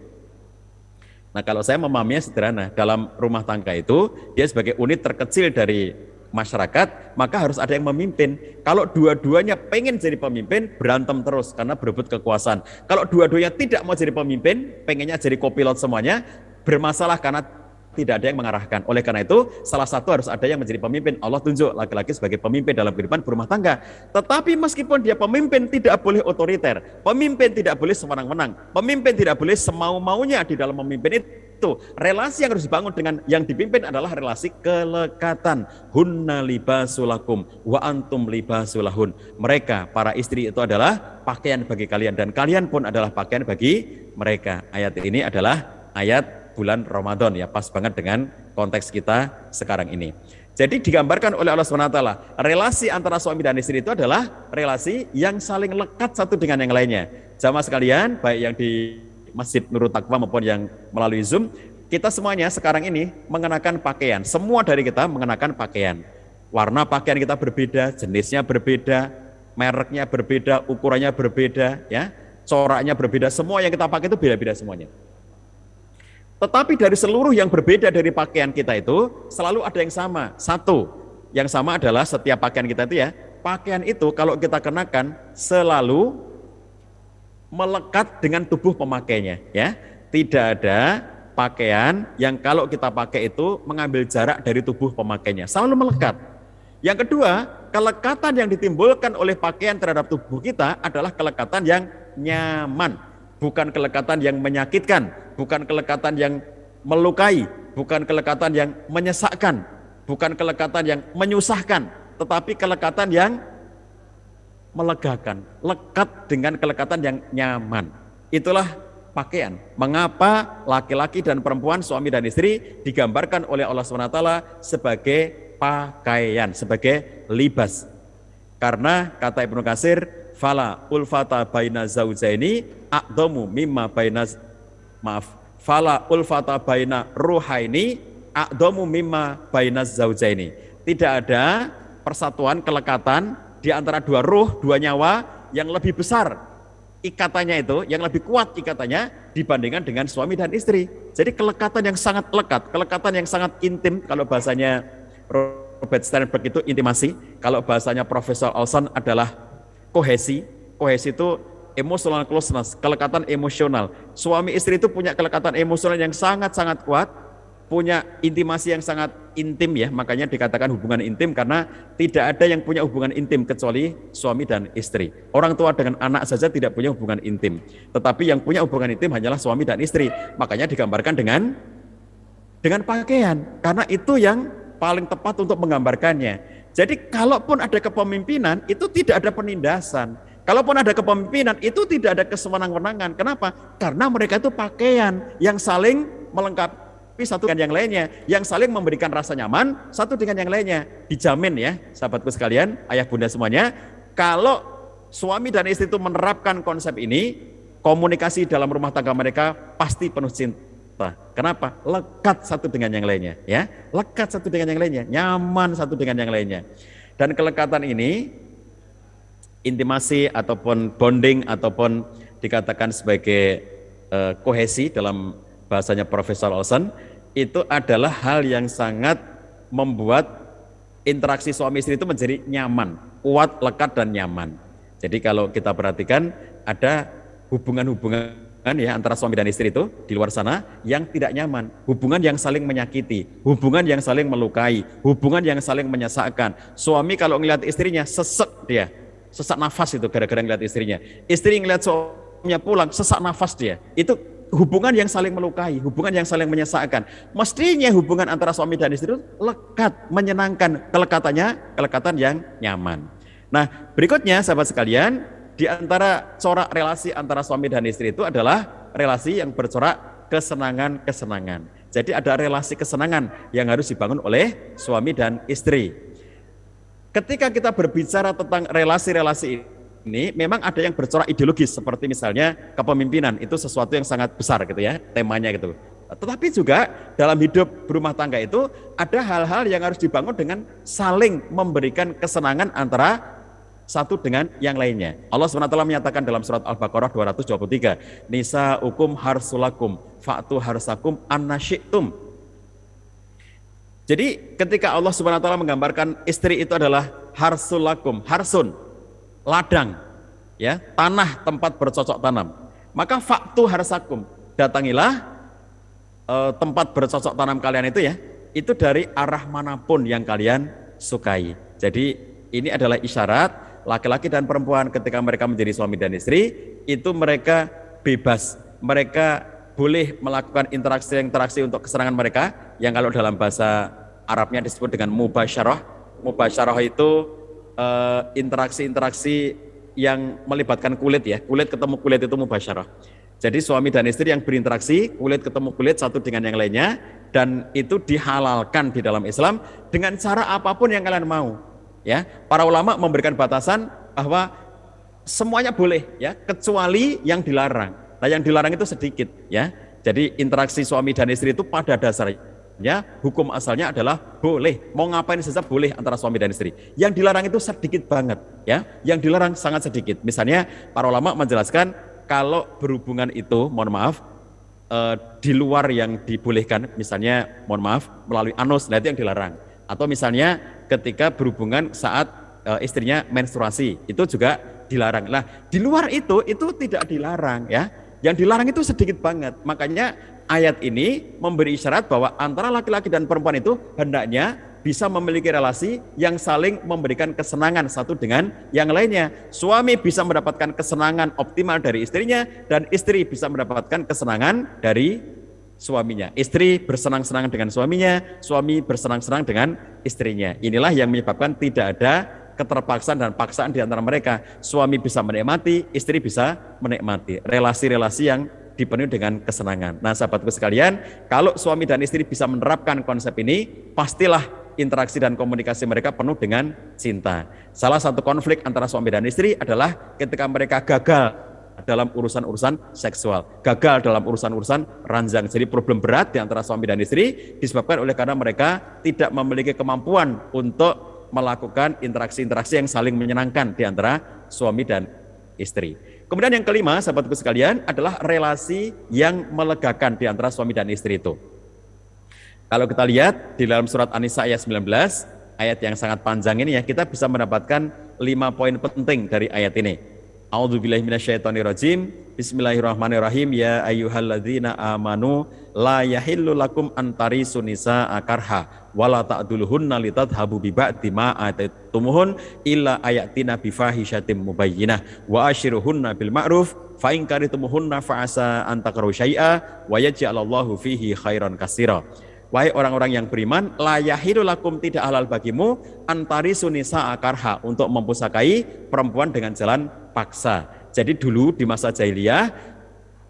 Nah kalau saya memahaminya sederhana, dalam rumah tangga itu dia sebagai unit terkecil dari masyarakat, maka harus ada yang memimpin. Kalau dua-duanya pengen jadi pemimpin, berantem terus karena berebut kekuasaan. Kalau dua-duanya tidak mau jadi pemimpin, pengennya jadi kopilot semuanya, bermasalah karena tidak ada yang mengarahkan. Oleh karena itu, salah satu harus ada yang menjadi pemimpin. Allah tunjuk laki-laki sebagai pemimpin dalam kehidupan berumah tangga. Tetapi meskipun dia pemimpin tidak boleh otoriter, pemimpin tidak boleh semenang-menang, pemimpin tidak boleh semau-maunya di dalam memimpin itu itu. Relasi yang harus dibangun dengan yang dipimpin adalah relasi kelekatan. Hunna libasulakum wa antum libasulahun mereka para istri itu adalah pakaian bagi kalian dan kalian pun adalah pakaian bagi mereka. Ayat ini adalah ayat bulan Ramadan ya pas banget dengan konteks kita sekarang ini. Jadi digambarkan oleh Allah SWT, relasi antara suami dan istri itu adalah relasi yang saling lekat satu dengan yang lainnya. Jamaah sekalian, baik yang di Masjid Nurul Takwa maupun yang melalui Zoom, kita semuanya sekarang ini mengenakan pakaian. Semua dari kita mengenakan pakaian. Warna pakaian kita berbeda, jenisnya berbeda, mereknya berbeda, ukurannya berbeda, ya, coraknya berbeda. Semua yang kita pakai itu beda-beda semuanya. Tetapi dari seluruh yang berbeda dari pakaian kita itu selalu ada yang sama. Satu, yang sama adalah setiap pakaian kita itu ya, pakaian itu kalau kita kenakan selalu melekat dengan tubuh pemakainya ya. Tidak ada pakaian yang kalau kita pakai itu mengambil jarak dari tubuh pemakainya, selalu melekat. Yang kedua, kelekatan yang ditimbulkan oleh pakaian terhadap tubuh kita adalah kelekatan yang nyaman, bukan kelekatan yang menyakitkan, bukan kelekatan yang melukai, bukan kelekatan yang menyesakkan, bukan kelekatan yang menyusahkan, tetapi kelekatan yang melegakan, lekat dengan kelekatan yang nyaman. Itulah pakaian. Mengapa laki-laki dan perempuan, suami dan istri digambarkan oleh Allah SWT sebagai pakaian, sebagai libas. Karena kata Ibnu Kasir, fala ulfata baina zaujaini aqdamu mimma baina maaf, fala ulfata baina ruhaini aqdamu mimma baina zaujaini. Tidak ada persatuan kelekatan di antara dua ruh, dua nyawa yang lebih besar ikatannya itu, yang lebih kuat ikatannya dibandingkan dengan suami dan istri. Jadi kelekatan yang sangat lekat, kelekatan yang sangat intim kalau bahasanya Robert Sternberg itu intimasi, kalau bahasanya Profesor Olson adalah kohesi. Kohesi itu emotional closeness, kelekatan emosional. Suami istri itu punya kelekatan emosional yang sangat-sangat kuat, punya intimasi yang sangat intim ya, makanya dikatakan hubungan intim karena tidak ada yang punya hubungan intim kecuali suami dan istri. Orang tua dengan anak saja tidak punya hubungan intim, tetapi yang punya hubungan intim hanyalah suami dan istri. Makanya digambarkan dengan dengan pakaian karena itu yang paling tepat untuk menggambarkannya. Jadi kalaupun ada kepemimpinan itu tidak ada penindasan. Kalaupun ada kepemimpinan itu tidak ada kesewenang-wenangan. Kenapa? Karena mereka itu pakaian yang saling melengkapi tapi satu dengan yang lainnya. Yang saling memberikan rasa nyaman satu dengan yang lainnya. Dijamin ya sahabatku sekalian ayah bunda semuanya kalau suami dan istri itu menerapkan konsep ini komunikasi dalam rumah tangga mereka pasti penuh cinta. Kenapa? Lekat satu dengan yang lainnya ya. Lekat satu dengan yang lainnya nyaman satu dengan yang lainnya. Dan kelekatan ini intimasi ataupun bonding ataupun dikatakan sebagai uh, kohesi dalam bahasanya Profesor Olson itu adalah hal yang sangat membuat interaksi suami istri itu menjadi nyaman, kuat, lekat dan nyaman. Jadi kalau kita perhatikan ada hubungan-hubungan ya antara suami dan istri itu di luar sana yang tidak nyaman, hubungan yang saling menyakiti, hubungan yang saling melukai, hubungan yang saling menyesakkan. Suami kalau ngelihat istrinya sesek dia, sesak nafas itu gara-gara ngelihat istrinya. Istri ngelihat suaminya pulang sesak nafas dia. Itu hubungan yang saling melukai, hubungan yang saling menyesakkan. Mestinya hubungan antara suami dan istri itu lekat, menyenangkan, kelekatannya kelekatan yang nyaman. Nah, berikutnya sahabat sekalian, di antara corak relasi antara suami dan istri itu adalah relasi yang bercorak kesenangan-kesenangan. Jadi ada relasi kesenangan yang harus dibangun oleh suami dan istri. Ketika kita berbicara tentang relasi-relasi ini memang ada yang bercorak ideologis seperti misalnya kepemimpinan itu sesuatu yang sangat besar gitu ya temanya gitu. Tetapi juga dalam hidup berumah tangga itu ada hal-hal yang harus dibangun dengan saling memberikan kesenangan antara satu dengan yang lainnya. Allah SWT menyatakan dalam surat Al-Baqarah 223, Nisa hukum harsulakum, fa'tu harsakum annasyitum. Jadi ketika Allah SWT menggambarkan istri itu adalah harsulakum, harsun, ladang, ya tanah tempat bercocok tanam. Maka faktu harsakum, datangilah uh, tempat bercocok tanam kalian itu ya, itu dari arah mana pun yang kalian sukai. Jadi ini adalah isyarat laki-laki dan perempuan ketika mereka menjadi suami dan istri itu mereka bebas, mereka boleh melakukan interaksi-interaksi untuk kesenangan mereka yang kalau dalam bahasa Arabnya disebut dengan mubasyarah. Mubasyarah itu eh, interaksi-interaksi yang melibatkan kulit ya. Kulit ketemu kulit itu mubasyarah. Jadi suami dan istri yang berinteraksi, kulit ketemu kulit satu dengan yang lainnya, dan itu dihalalkan di dalam Islam dengan cara apa pun yang kalian mau. Ya, para ulama memberikan batasan bahwa semuanya boleh, ya, kecuali yang dilarang. Nah, yang dilarang itu sedikit, ya. Jadi interaksi suami dan istri itu pada dasarnya hukum asalnya adalah boleh, mau ngapain saja boleh antara suami dan istri. Yang dilarang itu sedikit banget, ya. Yang dilarang sangat sedikit. Misalnya para ulama menjelaskan kalau berhubungan itu, mohon maaf, uh, di luar yang dibolehkan, misalnya mohon maaf melalui anus, nah itu yang dilarang. Atau misalnya ketika berhubungan saat uh, istrinya menstruasi, itu juga dilarang. Nah di luar itu itu tidak dilarang ya. Yang dilarang itu sedikit banget. Makanya ayat ini memberi isyarat bahwa antara laki-laki dan perempuan itu hendaknya bisa memiliki relasi yang saling memberikan kesenangan satu dengan yang lainnya. Suami bisa mendapatkan kesenangan optimal dari istrinya dan istri bisa mendapatkan kesenangan dari suaminya. Istri bersenang-senang dengan suaminya, suami bersenang-senang dengan istrinya. Inilah yang menyebabkan tidak ada keterpaksaan dan paksaan di antara mereka. Suami bisa menikmati, istri bisa menikmati. Relasi-relasi yang dipenuhi dengan kesenangan. Nah, sahabatku sekalian, kalau suami dan istri bisa menerapkan konsep ini, pastilah interaksi dan komunikasi mereka penuh dengan cinta. Salah satu konflik antara suami dan istri adalah ketika mereka gagal dalam urusan-urusan seksual, gagal dalam urusan-urusan ranjang. Jadi problem berat di antara suami dan istri disebabkan oleh karena mereka tidak memiliki kemampuan untuk melakukan interaksi-interaksi yang saling menyenangkan di antara suami dan istri. Kemudian yang kelima, sahabatku sekalian, adalah relasi yang melegakan di antara suami dan istri itu. Kalau kita lihat di dalam surat An-Nisa ayat 19, ayat yang sangat panjang ini ya, kita bisa mendapatkan lima poin penting dari ayat ini. A'udzubillahi minasyaitonirrajim. Bismillahirrahmanirrahim. Ya ayyuhalladzina amanu la yahillu lakum antari sunisa akarha wala ta'duluhunna litadhabu bi ba'di ma illa ayatina bi fahishatin mubayyinah wa ashiruhunna bil ma'ruf fa in karitumuhunna fa asa syai'a wa yaj'alallahu fihi khairan katsira. Wahai orang-orang yang beriman, layahidu lakum tidak halal bagimu antari sunisa akarha untuk mempusakai perempuan dengan jalan paksa. Jadi dulu di masa jahiliyah,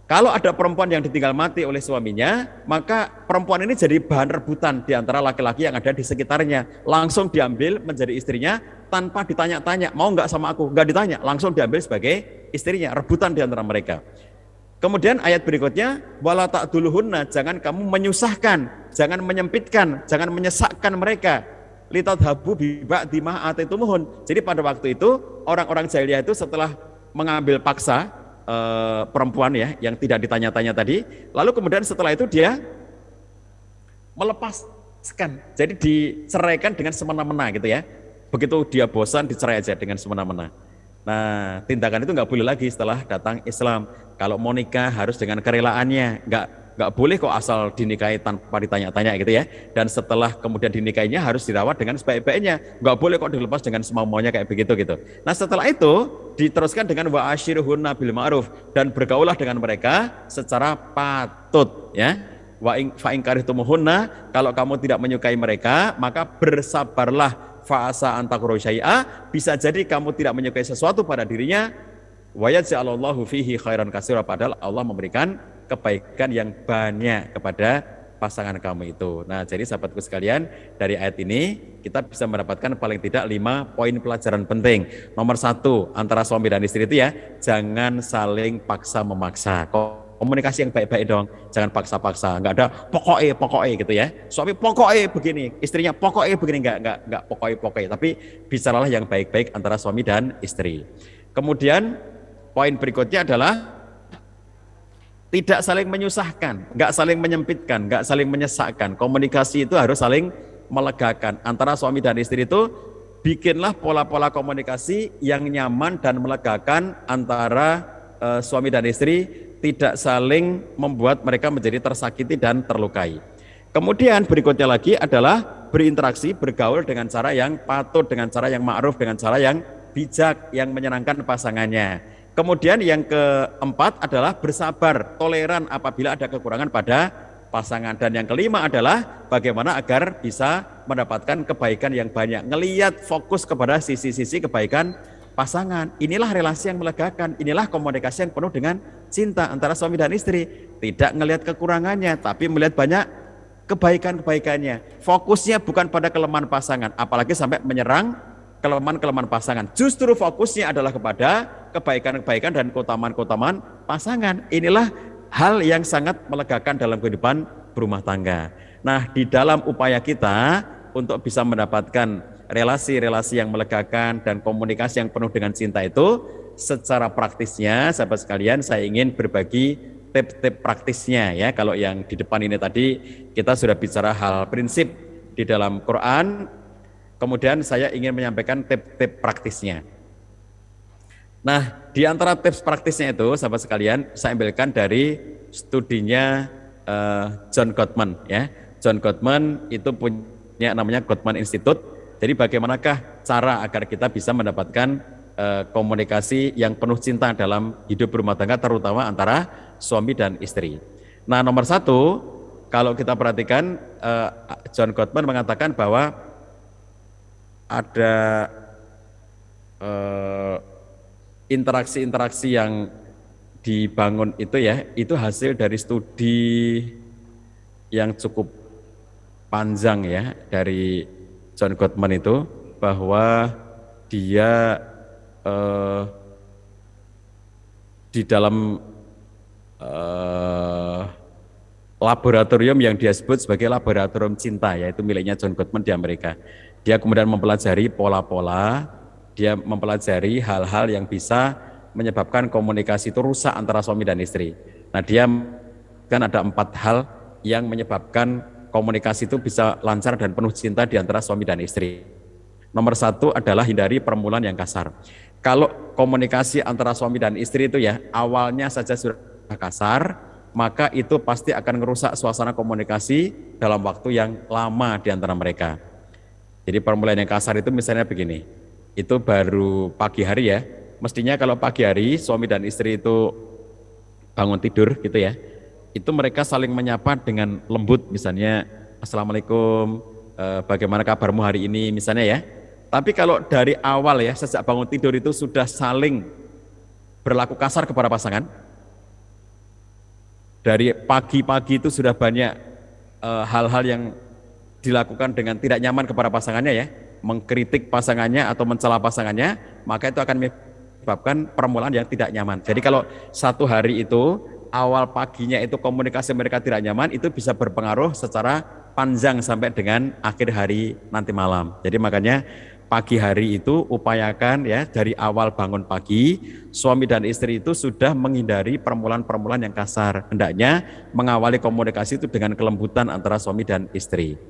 kalau ada perempuan yang ditinggal mati oleh suaminya, maka perempuan ini jadi bahan rebutan di antara laki-laki yang ada di sekitarnya. Langsung diambil menjadi istrinya tanpa ditanya-tanya, mau nggak sama aku? Nggak ditanya, langsung diambil sebagai istrinya, rebutan di antara mereka. Kemudian ayat berikutnya, wala ta'duluhunna, jangan kamu menyusahkan, jangan menyempitkan, jangan menyesakkan mereka. Litat habu biba dimah atitumuhun. Jadi pada waktu itu orang-orang jahiliyah itu setelah mengambil paksa e, perempuan ya yang tidak ditanya-tanya tadi, lalu kemudian setelah itu dia melepaskan. Jadi diceraikan dengan semena-mena gitu ya. Begitu dia bosan dicerai aja dengan semena-mena. Nah, tindakan itu nggak boleh lagi setelah datang Islam. Kalau mau nikah harus dengan kerelaannya, nggak nggak boleh kok asal dinikahi tanpa ditanya-tanya gitu ya. Dan setelah kemudian dinikahinya harus dirawat dengan sebaik-baiknya, nggak boleh kok dilepas dengan semau-maunya kayak begitu gitu. Nah setelah itu diteruskan dengan wa ashiruhunna bil ma'ruf dan bergaulah dengan mereka secara patut ya. Wa ing fa kalau kamu tidak menyukai mereka maka bersabarlah fa'asa antakro syai'a bisa jadi kamu tidak menyukai sesuatu pada dirinya Wa yaj'alallahu fihi khairan katsira padahal Allah memberikan kebaikan yang banyak kepada pasangan kamu itu. Nah, jadi sahabatku sekalian, dari ayat ini kita bisa mendapatkan paling tidak lima poin pelajaran penting. Nomor satu, antara suami dan istri itu ya, jangan saling paksa memaksa. Komunikasi yang baik-baik dong, jangan paksa-paksa. Enggak ada pokoknya, pokoknya gitu ya. Suami pokoknya begini, istrinya pokoknya begini, enggak, enggak, enggak pokoknya, pokoknya. Tapi bicaralah yang baik-baik antara suami dan istri. Kemudian Poin berikutnya adalah tidak saling menyusahkan, nggak saling menyempitkan, nggak saling menyesakkan. Komunikasi itu harus saling melegakan. Antara suami dan istri itu bikinlah pola-pola komunikasi yang nyaman dan melegakan antara uh, suami dan istri tidak saling membuat mereka menjadi tersakiti dan terlukai. Kemudian berikutnya lagi adalah berinteraksi, bergaul dengan cara yang patut, dengan cara yang ma'ruf, dengan cara yang bijak, yang menyenangkan pasangannya. Kemudian yang keempat adalah bersabar, toleran apabila ada kekurangan pada pasangan. Dan yang kelima adalah bagaimana agar bisa mendapatkan kebaikan yang banyak. Ngeliat fokus kepada sisi-sisi kebaikan pasangan. Inilah relasi yang melegakan, inilah komunikasi yang penuh dengan cinta antara suami dan istri. Tidak ngelihat kekurangannya, tapi melihat banyak kebaikan-kebaikannya. Fokusnya bukan pada kelemahan pasangan, apalagi sampai menyerang kelemahan-kelemahan pasangan. Justru fokusnya adalah kepada kebaikan-kebaikan dan keutamaan-keutamaan pasangan. Inilah hal yang sangat melegakan dalam kehidupan berumah tangga. Nah, di dalam upaya kita untuk bisa mendapatkan relasi-relasi yang melegakan dan komunikasi yang penuh dengan cinta itu, secara praktisnya, sahabat sekalian, saya ingin berbagi tip-tip praktisnya ya. Kalau yang di depan ini tadi kita sudah bicara hal prinsip di dalam Quran, Kemudian saya ingin menyampaikan tip-tip praktisnya. Nah, di antara tips praktisnya itu, sahabat sekalian, saya ambilkan dari studinya uh, John Gottman. Ya, John Gottman itu punya namanya Gottman Institute. Jadi bagaimanakah cara agar kita bisa mendapatkan uh, komunikasi yang penuh cinta dalam hidup rumah tangga, terutama antara suami dan istri. Nah, nomor satu, kalau kita perhatikan, uh, John Gottman mengatakan bahwa ada eh, interaksi-interaksi uh, yang dibangun itu ya, itu hasil dari studi yang cukup panjang ya dari John Gottman itu bahwa dia uh, di dalam uh, laboratorium yang dia sebut sebagai laboratorium cinta yaitu miliknya John Gottman di Amerika. Dia kemudian mempelajari pola-pola, dia mempelajari hal-hal yang bisa menyebabkan komunikasi itu rusak antara suami dan istri. Nah dia kan ada empat hal yang menyebabkan komunikasi itu bisa lancar dan penuh cinta di antara suami dan istri. Nomor satu adalah hindari permulaan yang kasar. Kalau komunikasi antara suami dan istri itu ya awalnya saja sudah kasar, maka itu pasti akan merusak suasana komunikasi dalam waktu yang lama di antara mereka. Jadi permulaan yang kasar itu misalnya begini, itu baru pagi hari ya, mestinya kalau pagi hari suami dan istri itu bangun tidur gitu ya, itu mereka saling menyapa dengan lembut misalnya, Assalamualaikum, eh, bagaimana kabarmu hari ini misalnya ya. Tapi kalau dari awal ya, sejak bangun tidur itu sudah saling berlaku kasar kepada pasangan, dari pagi-pagi itu sudah banyak eh, hal-hal yang dilakukan dengan tidak nyaman kepada pasangannya ya, mengkritik pasangannya atau mencela pasangannya, maka itu akan menyebabkan permulaan yang tidak nyaman. Jadi kalau satu hari itu awal paginya itu komunikasi mereka tidak nyaman, itu bisa berpengaruh secara panjang sampai dengan akhir hari nanti malam. Jadi makanya pagi hari itu upayakan ya dari awal bangun pagi suami dan istri itu sudah menghindari permulaan-permulaan yang kasar hendaknya mengawali komunikasi itu dengan kelembutan antara suami dan istri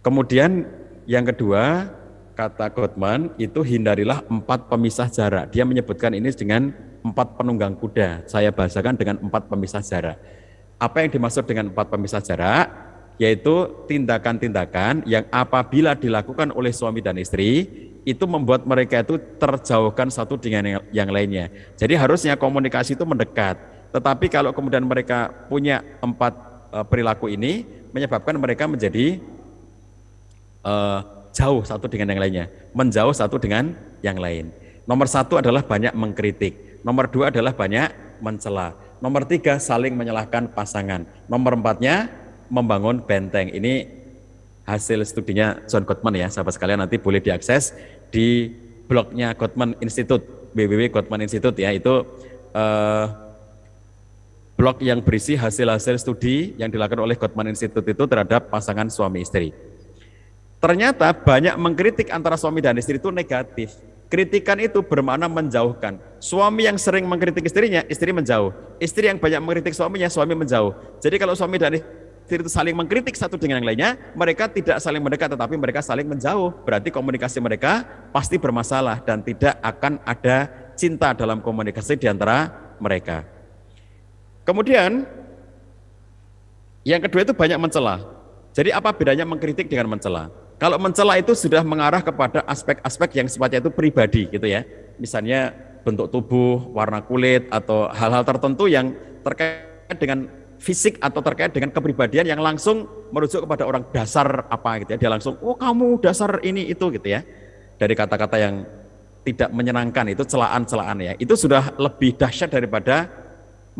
Kemudian yang kedua, kata Gottman itu hindarilah empat pemisah jarak. Dia menyebutkan ini dengan empat penunggang kuda. Saya bahasakan dengan empat pemisah jarak. Apa yang dimaksud dengan empat pemisah jarak? Yaitu tindakan-tindakan yang apabila dilakukan oleh suami dan istri, itu membuat mereka itu terjauhkan satu dengan yang lainnya. Jadi harusnya komunikasi itu mendekat. Tetapi kalau kemudian mereka punya empat eh, perilaku ini, menyebabkan mereka menjadi uh, jauh satu dengan yang lainnya, menjauh satu dengan yang lain. Nomor satu adalah banyak mengkritik, nomor dua adalah banyak mencela, nomor tiga saling menyalahkan pasangan, nomor empatnya membangun benteng. Ini hasil studinya John Gottman ya, sahabat sekalian nanti boleh diakses di blognya Gottman Institute, www Gottman Institute ya, itu uh, blog yang berisi hasil-hasil studi yang dilakukan oleh Gottman Institute itu terhadap pasangan suami istri. Ternyata banyak mengkritik antara suami dan istri itu negatif. Kritikan itu bermakna menjauhkan. Suami yang sering mengkritik istrinya, istri menjauh. Istri yang banyak mengkritik suaminya, suami menjauh. Jadi kalau suami dan istri itu saling mengkritik satu dengan yang lainnya, mereka tidak saling mendekat tetapi mereka saling menjauh. Berarti komunikasi mereka pasti bermasalah dan tidak akan ada cinta dalam komunikasi di antara mereka. Kemudian yang kedua itu banyak mencela. Jadi apa bedanya mengkritik dengan mencela? Kalau mencela itu sudah mengarah kepada aspek-aspek yang sifatnya itu pribadi gitu ya. Misalnya bentuk tubuh, warna kulit atau hal-hal tertentu yang terkait dengan fisik atau terkait dengan kepribadian yang langsung merujuk kepada orang dasar apa gitu ya. Dia langsung, "Oh, kamu dasar ini itu" gitu ya. Dari kata-kata yang tidak menyenangkan itu celaan-celaan ya. Itu sudah lebih dahsyat daripada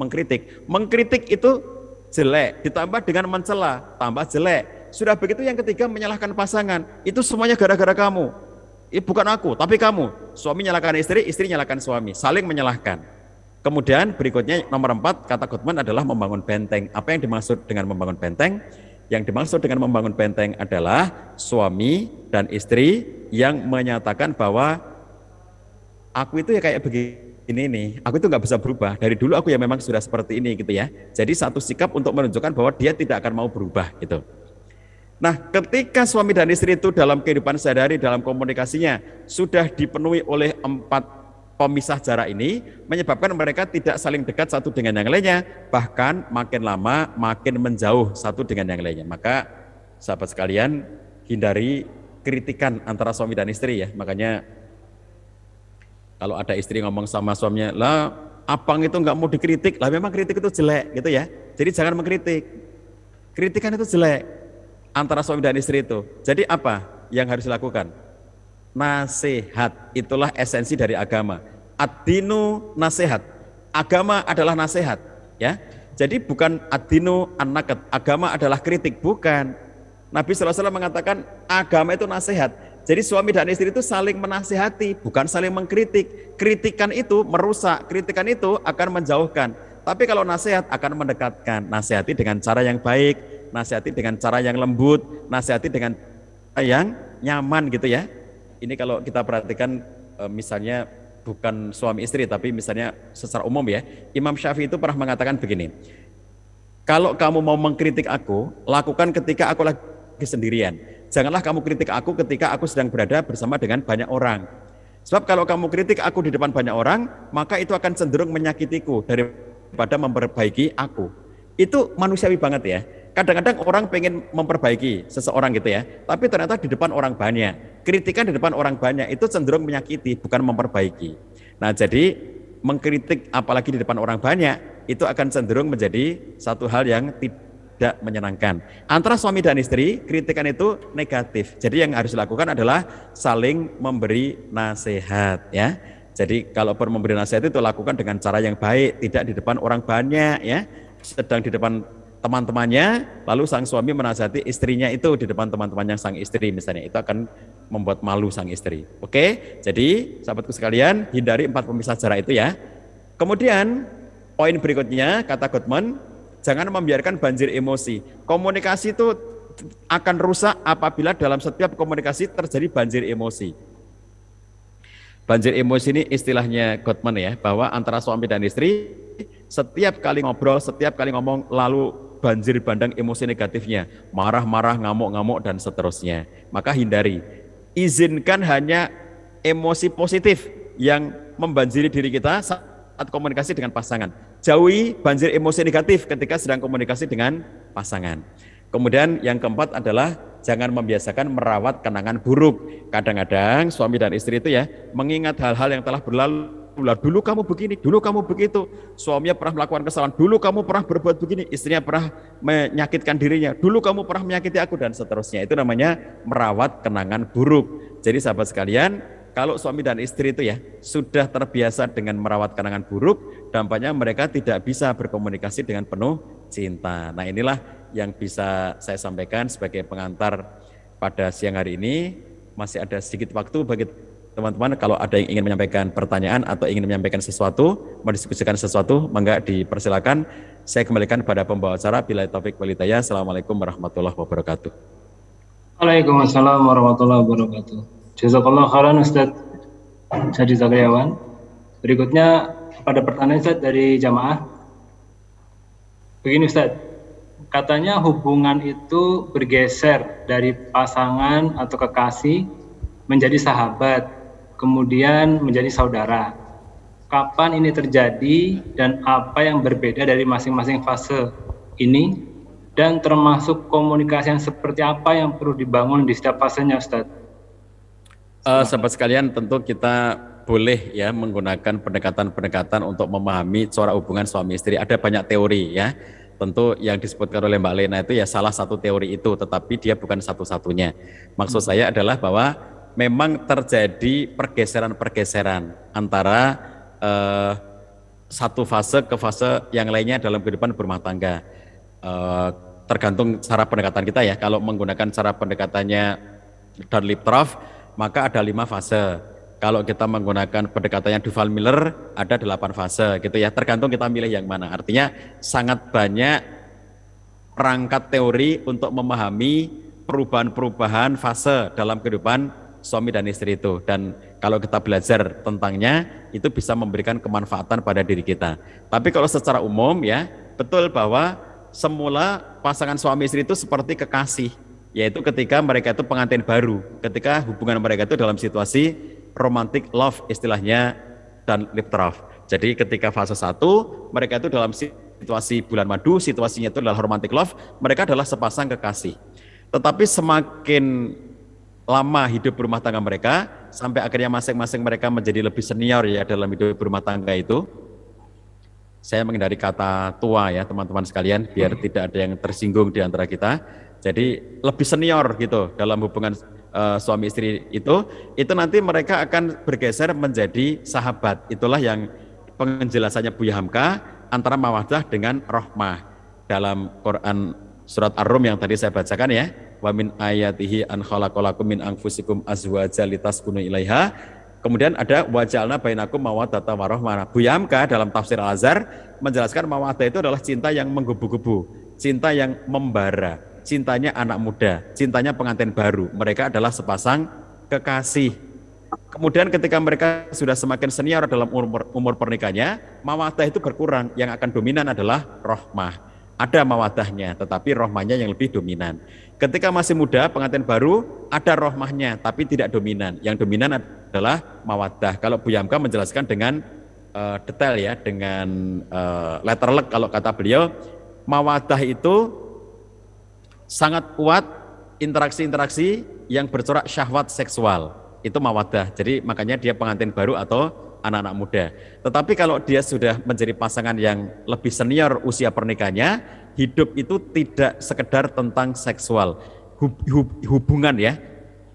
mengkritik. Mengkritik itu jelek, ditambah dengan mencela, tambah jelek. Sudah begitu yang ketiga menyalahkan pasangan. Itu semuanya gara-gara kamu. Eh, bukan aku, tapi kamu. Suami nyalahkan istri, istri nyalahkan suami. Saling menyalahkan. Kemudian berikutnya nomor empat, kata Goodman adalah membangun benteng. Apa yang dimaksud dengan membangun benteng? Yang dimaksud dengan membangun benteng adalah suami dan istri yang menyatakan bahwa aku itu ya kayak begini nih, aku itu nggak bisa berubah. Dari dulu aku ya memang sudah seperti ini gitu ya. Jadi satu sikap untuk menunjukkan bahwa dia tidak akan mau berubah gitu. Nah, ketika suami dan istri itu dalam kehidupan sehari-hari, dalam komunikasinya sudah dipenuhi oleh empat pemisah jarak ini, menyebabkan mereka tidak saling dekat satu dengan yang lainnya, bahkan makin lama makin menjauh satu dengan yang lainnya. Maka, sahabat sekalian, hindari kritikan antara suami dan istri ya. Makanya kalau ada istri ngomong sama suaminya, lah abang itu nggak mau dikritik, lah memang kritik itu jelek gitu ya. Jadi jangan mengkritik. Kritikan itu jelek antara suami dan istri itu. Jadi apa yang harus dilakukan? Nasihat, itulah esensi dari agama. Adinu nasihat. Agama adalah nasihat, ya. Jadi bukan adinu anakat, agama adalah kritik, bukan. Nabi SAW mengatakan agama itu nasihat. Jadi suami dan istri itu saling menasihati, bukan saling mengkritik. Kritikan itu merusak, kritikan itu akan menjauhkan. Tapi kalau nasihat akan mendekatkan, nasihati dengan cara yang baik, nasihati dengan cara yang lembut, nasihati dengan yang nyaman gitu ya. Ini kalau kita perhatikan e, misalnya bukan suami istri tapi misalnya secara umum ya. Imam Syafi'i itu pernah mengatakan begini. Kalau kamu mau mengkritik aku, lakukan ketika aku lagi sendirian Janganlah kamu kritik aku ketika aku sedang berada bersama dengan banyak orang. Sebab kalau kamu kritik aku di depan banyak orang, maka itu akan cenderung menyakitiku daripada memperbaiki aku. Itu manusiawi banget ya. Kadang-kadang orang pengen memperbaiki seseorang gitu ya, tapi ternyata di depan orang banyak. Kritikan di depan orang banyak itu cenderung menyakiti, bukan memperbaiki. Nah jadi mengkritik apalagi di depan orang banyak, itu akan cenderung menjadi satu hal yang tidak menyenangkan. Antara suami dan istri, kritikan itu negatif. Jadi yang harus dilakukan adalah saling memberi nasihat ya. Jadi kalau perlu memberi nasihat itu lakukan dengan cara yang baik, tidak di depan orang banyak ya. Sedang di depan teman-temannya, lalu sang suami menasihati istrinya itu di depan teman-temannya sang istri misalnya, itu akan membuat malu sang istri. Oke, jadi sahabatku sekalian, hindari empat pemisah jarak itu ya. Kemudian poin berikutnya kata Goodman, Jangan membiarkan banjir emosi. Komunikasi itu akan rusak apabila dalam setiap komunikasi terjadi banjir emosi. Banjir emosi ini istilahnya Gottman ya, bahwa antara suami dan istri setiap kali ngobrol, setiap kali ngomong lalu banjir bandang emosi negatifnya, marah-marah, ngamuk-ngamuk dan seterusnya. Maka hindari. Izinkan hanya emosi positif yang membanjiri diri kita saat komunikasi dengan pasangan. Jauhi banjir emosi negatif ketika sedang komunikasi dengan pasangan. Kemudian yang keempat adalah jangan membiasakan merawat kenangan buruk. Kadang-kadang suami dan istri itu ya mengingat hal-hal yang telah berlalu. Dulu kamu begini, dulu kamu begitu. Suaminya pernah melakukan kesalahan, dulu kamu pernah berbuat begini, istrinya pernah menyakitkan dirinya, dulu kamu pernah menyakiti aku dan seterusnya. Itu namanya merawat kenangan buruk. Jadi sahabat sekalian, kalau suami dan istri itu ya sudah terbiasa dengan merawat kenangan buruk, dampaknya mereka tidak bisa berkomunikasi dengan penuh cinta. Nah inilah yang bisa saya sampaikan sebagai pengantar pada siang hari ini. Masih ada sedikit waktu bagi teman-teman kalau ada yang ingin menyampaikan pertanyaan atau ingin menyampaikan sesuatu, mendiskusikan sesuatu, mangga dipersilakan. Saya kembalikan pada pembawa acara Bila Taufik Walidaya. Assalamualaikum warahmatullahi wabarakatuh. Waalaikumsalam warahmatullahi wabarakatuh. Jazakallah khairan Ustaz Jadi Zakriawan. Berikutnya pada pertanyaan Ustaz dari jamaah. Begini Ustaz, katanya hubungan itu bergeser dari pasangan atau kekasih menjadi sahabat, kemudian menjadi saudara. kapan ini terjadi dan apa yang berbeda dari masing-masing fase ini dan termasuk komunikasi yang seperti apa yang perlu dibangun di setiap fasenya Ustaz. Uh, sahabat sekalian tentu kita boleh ya menggunakan pendekatan-pendekatan untuk memahami corak hubungan suami istri. Ada banyak teori ya. Tentu yang disebutkan oleh Mbak Lena itu ya salah satu teori itu, tetapi dia bukan satu-satunya. Maksud saya adalah bahwa memang terjadi pergeseran-pergeseran antara uh, satu fase ke fase yang lainnya dalam kehidupan berumah tangga. Uh, tergantung cara pendekatan kita ya. Kalau menggunakan cara pendekatannya Dunlip Trough, maka ada lima fase. Kalau kita menggunakan pendekatannya Duval Miller, ada delapan fase gitu ya. Tergantung kita milih yang mana. Artinya sangat banyak perangkat teori untuk memahami perubahan-perubahan fase dalam kehidupan suami dan istri itu dan kalau kita belajar tentangnya itu bisa memberikan kemanfaatan pada diri kita. Tapi kalau secara umum ya betul bahwa semula pasangan suami istri itu seperti kekasih, yaitu ketika mereka itu pengantin baru, ketika hubungan mereka itu dalam situasi romantic love istilahnya dan lip Jadi ketika fase satu mereka itu dalam situasi bulan madu, situasinya itu adalah romantic love, mereka adalah sepasang kekasih. Tetapi semakin lama hidup berumah tangga mereka sampai akhirnya masing-masing mereka menjadi lebih senior ya dalam hidup berumah tangga itu. Saya menghindari kata tua ya teman-teman sekalian biar tidak ada yang tersinggung di antara kita. Jadi lebih senior gitu dalam hubungan uh, suami istri itu, itu nanti mereka akan bergeser menjadi sahabat. Itulah yang penjelasannya Buya Hamka antara mawadah dengan rohmah dalam Quran surat Ar-Rum yang tadi saya bacakan ya wa min ayatihi an khalaqalakum min anfusikum azwaja litaskunu ilaiha. Kemudian ada wajalna bainakum mawaddata warahmah. Buyamka dalam tafsir Al-Azhar menjelaskan mawaddah itu adalah cinta yang menggebu-gebu, cinta yang membara, cintanya anak muda, cintanya pengantin baru. Mereka adalah sepasang kekasih. Kemudian ketika mereka sudah semakin senior dalam umur, umur pernikahannya, mawadah itu berkurang. Yang akan dominan adalah rohmah. Ada mawadahnya, tetapi rohmahnya yang lebih dominan. Ketika masih muda, pengantin baru ada rohmahnya, tapi tidak dominan. Yang dominan adalah mawadah. Kalau Bu Yamka menjelaskan dengan uh, detail ya, dengan uh, letterlek kalau kata beliau, mawadah itu sangat kuat interaksi-interaksi yang bercorak syahwat seksual. Itu mawadah. Jadi makanya dia pengantin baru atau anak-anak muda. Tetapi kalau dia sudah menjadi pasangan yang lebih senior usia pernikahannya, hidup itu tidak sekedar tentang seksual. Hub, hub, hubungan ya,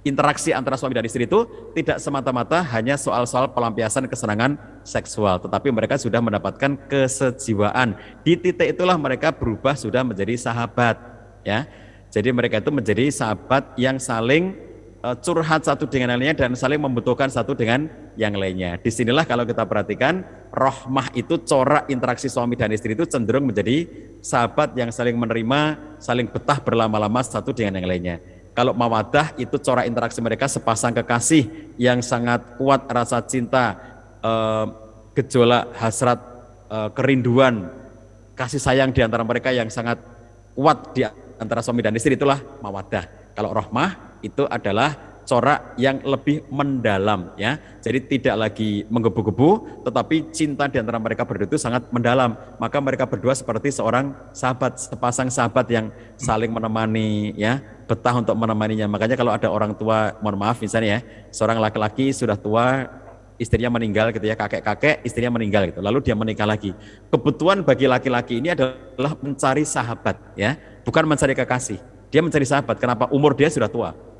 interaksi antara suami dan istri itu tidak semata-mata hanya soal-soal pelampiasan kesenangan seksual, tetapi mereka sudah mendapatkan kesejiwaan. Di titik itulah mereka berubah sudah menjadi sahabat, ya. Jadi mereka itu menjadi sahabat yang saling curhat satu dengan yang lainnya dan saling membutuhkan satu dengan yang lainnya. Di sinilah kalau kita perhatikan rohmah itu corak interaksi suami dan istri itu cenderung menjadi sahabat yang saling menerima, saling betah berlama-lama satu dengan yang lainnya. Kalau mawadah itu corak interaksi mereka sepasang kekasih yang sangat kuat rasa cinta, eh, gejolak hasrat, eh, kerinduan, kasih sayang di antara mereka yang sangat kuat di antara suami dan istri itulah mawadah. Kalau rohmah itu adalah corak yang lebih mendalam ya. Jadi tidak lagi menggebu-gebu tetapi cinta di antara mereka berdua itu sangat mendalam. Maka mereka berdua seperti seorang sahabat, sepasang sahabat yang saling menemani ya, betah untuk menemaninya. Makanya kalau ada orang tua, mohon maaf misalnya ya, seorang laki-laki sudah tua istrinya meninggal gitu ya, kakek-kakek istrinya meninggal gitu. Lalu dia menikah lagi. Kebutuhan bagi laki-laki ini adalah mencari sahabat ya, bukan mencari kekasih. Dia mencari sahabat. Kenapa? Umur dia sudah tua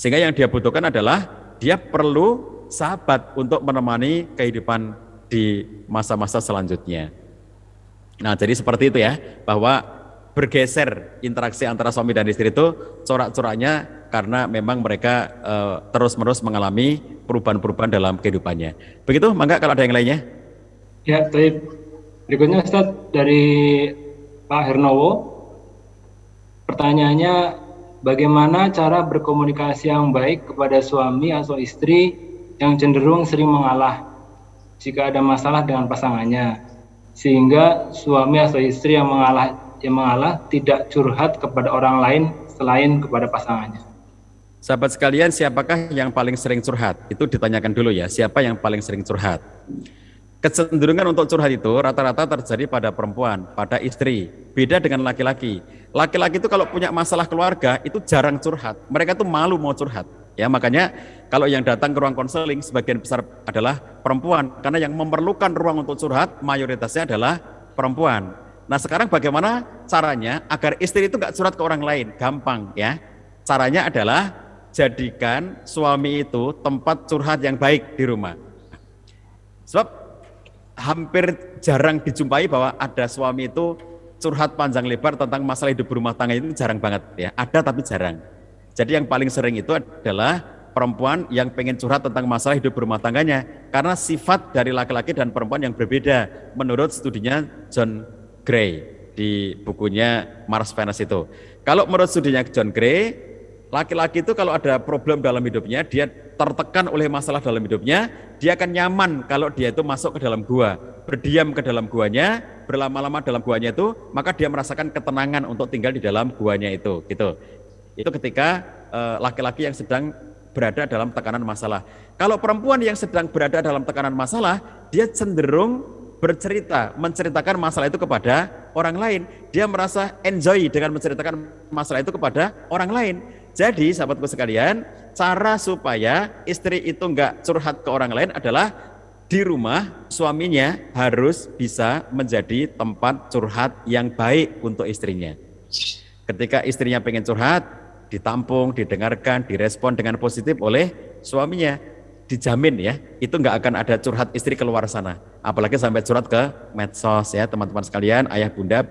sehingga yang dia butuhkan adalah dia perlu sahabat untuk menemani kehidupan di masa-masa selanjutnya. Nah, jadi seperti itu ya, bahwa bergeser interaksi antara suami dan istri itu corak-coraknya karena memang mereka uh, terus-menerus mengalami perubahan-perubahan dalam kehidupannya. Begitu, mangga kalau ada yang lainnya. Ya, baik. Berikutnya Ustaz dari Pak Hernowo. Pertanyaannya Bagaimana cara berkomunikasi yang baik kepada suami atau istri yang cenderung sering mengalah jika ada masalah dengan pasangannya, sehingga suami atau istri yang mengalah yang mengalah tidak curhat kepada orang lain selain kepada pasangannya. Sahabat sekalian, siapakah yang paling sering curhat? Itu ditanyakan dulu ya, siapa yang paling sering curhat? Kecenderungan untuk curhat itu rata-rata terjadi pada perempuan, pada istri. Beda dengan laki-laki. Laki-laki itu kalau punya masalah keluarga itu jarang curhat. Mereka tuh malu mau curhat. Ya, makanya kalau yang datang ke ruang konseling sebagian besar adalah perempuan karena yang memerlukan ruang untuk curhat mayoritasnya adalah perempuan. Nah, sekarang bagaimana caranya agar istri itu nggak curhat ke orang lain? Gampang ya. Caranya adalah jadikan suami itu tempat curhat yang baik di rumah. Sebab hampir jarang dijumpai bahwa ada suami itu curhat panjang lebar tentang masalah hidup rumah tangga itu jarang banget ya. Ada tapi jarang. Jadi yang paling sering itu adalah perempuan yang pengen curhat tentang masalah hidup rumah tangganya karena sifat dari laki-laki dan perempuan yang berbeda menurut studinya John Gray di bukunya Mars Venus itu. Kalau menurut studinya John Gray, laki-laki itu kalau ada problem dalam hidupnya, dia tertekan oleh masalah dalam hidupnya, dia akan nyaman kalau dia itu masuk ke dalam gua, berdiam ke dalam guanya, berlama-lama dalam guanya itu, maka dia merasakan ketenangan untuk tinggal di dalam guanya itu, gitu. Itu ketika eh, laki-laki uh, yang sedang berada dalam tekanan masalah. Kalau perempuan yang sedang berada dalam tekanan masalah, dia cenderung bercerita, menceritakan masalah itu kepada orang lain. Dia merasa enjoy dengan menceritakan masalah itu kepada orang lain. Jadi sahabatku sekalian, cara supaya istri itu enggak curhat ke orang lain adalah di rumah suaminya harus bisa menjadi tempat curhat yang baik untuk istrinya. Ketika istrinya pengen curhat, ditampung, didengarkan, direspon dengan positif oleh suaminya, dijamin ya, itu enggak akan ada curhat istri keluar sana. Apalagi sampai curhat ke medsos ya teman-teman sekalian, ayah bunda,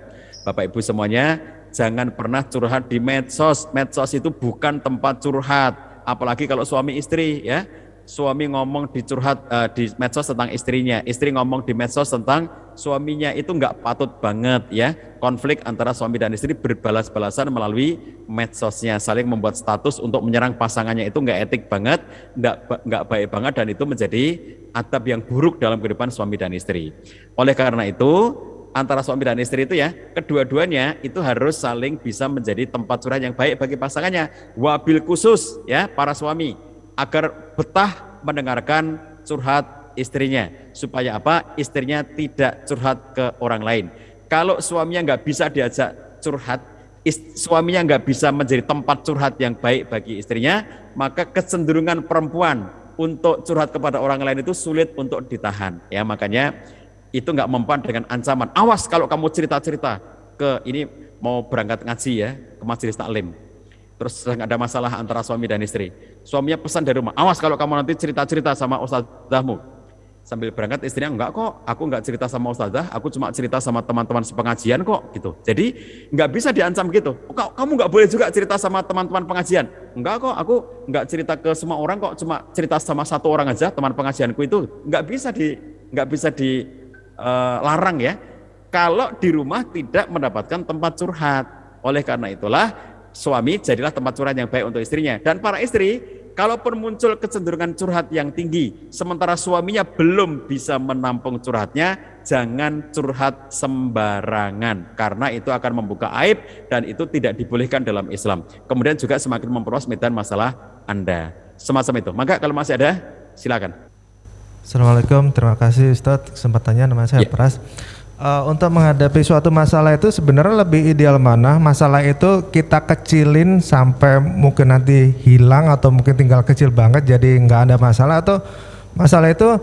bapak ibu semuanya, jangan pernah curhat di medsos. Medsos itu bukan tempat curhat apalagi kalau suami istri ya suami ngomong di curhat uh, di medsos tentang istrinya, istri ngomong di medsos tentang suaminya itu nggak patut banget ya. Konflik antara suami dan istri berbalas-balasan melalui medsosnya, saling membuat status untuk menyerang pasangannya itu nggak etik banget, nggak nggak baik banget dan itu menjadi adab yang buruk dalam kehidupan suami dan istri. Oleh karena itu antara suami dan istri itu ya, kedua-duanya itu harus saling bisa menjadi tempat curhat yang baik bagi pasangannya. Wabil khusus ya para suami agar betah mendengarkan curhat istrinya supaya apa? Istrinya tidak curhat ke orang lain. Kalau suaminya nggak bisa diajak curhat, suaminya nggak bisa menjadi tempat curhat yang baik bagi istrinya, maka kecenderungan perempuan untuk curhat kepada orang lain itu sulit untuk ditahan. Ya makanya itu nggak mempan dengan ancaman. Awas kalau kamu cerita-cerita ke ini mau berangkat ngaji ya ke majelis taklim. Terus ada masalah antara suami dan istri. Suaminya pesan dari rumah, awas kalau kamu nanti cerita-cerita sama ustazahmu. Sambil berangkat istrinya, enggak kok, aku enggak cerita sama ustazah, aku cuma cerita sama teman-teman sepengajian kok, gitu. Jadi enggak bisa diancam gitu. Kamu enggak boleh juga cerita sama teman-teman pengajian. Enggak kok, aku enggak cerita ke semua orang kok, cuma cerita sama satu orang aja teman pengajianku itu. Enggak bisa di enggak bisa di uh, larang ya kalau di rumah tidak mendapatkan tempat curhat. Oleh karena itulah suami jadilah tempat curhat yang baik untuk istrinya. Dan para istri, kalaupun muncul kecenderungan curhat yang tinggi, sementara suaminya belum bisa menampung curhatnya, jangan curhat sembarangan. Karena itu akan membuka aib dan itu tidak dibolehkan dalam Islam. Kemudian juga semakin memperluas medan masalah Anda. Semacam itu. Maka kalau masih ada, silakan. Assalamualaikum, terima kasih Ustadz kesempatannya nama saya yeah. Pras. Uh, untuk menghadapi suatu masalah itu sebenarnya lebih ideal mana? Masalah itu kita kecilin sampai mungkin nanti hilang atau mungkin tinggal kecil banget jadi nggak ada masalah atau masalah itu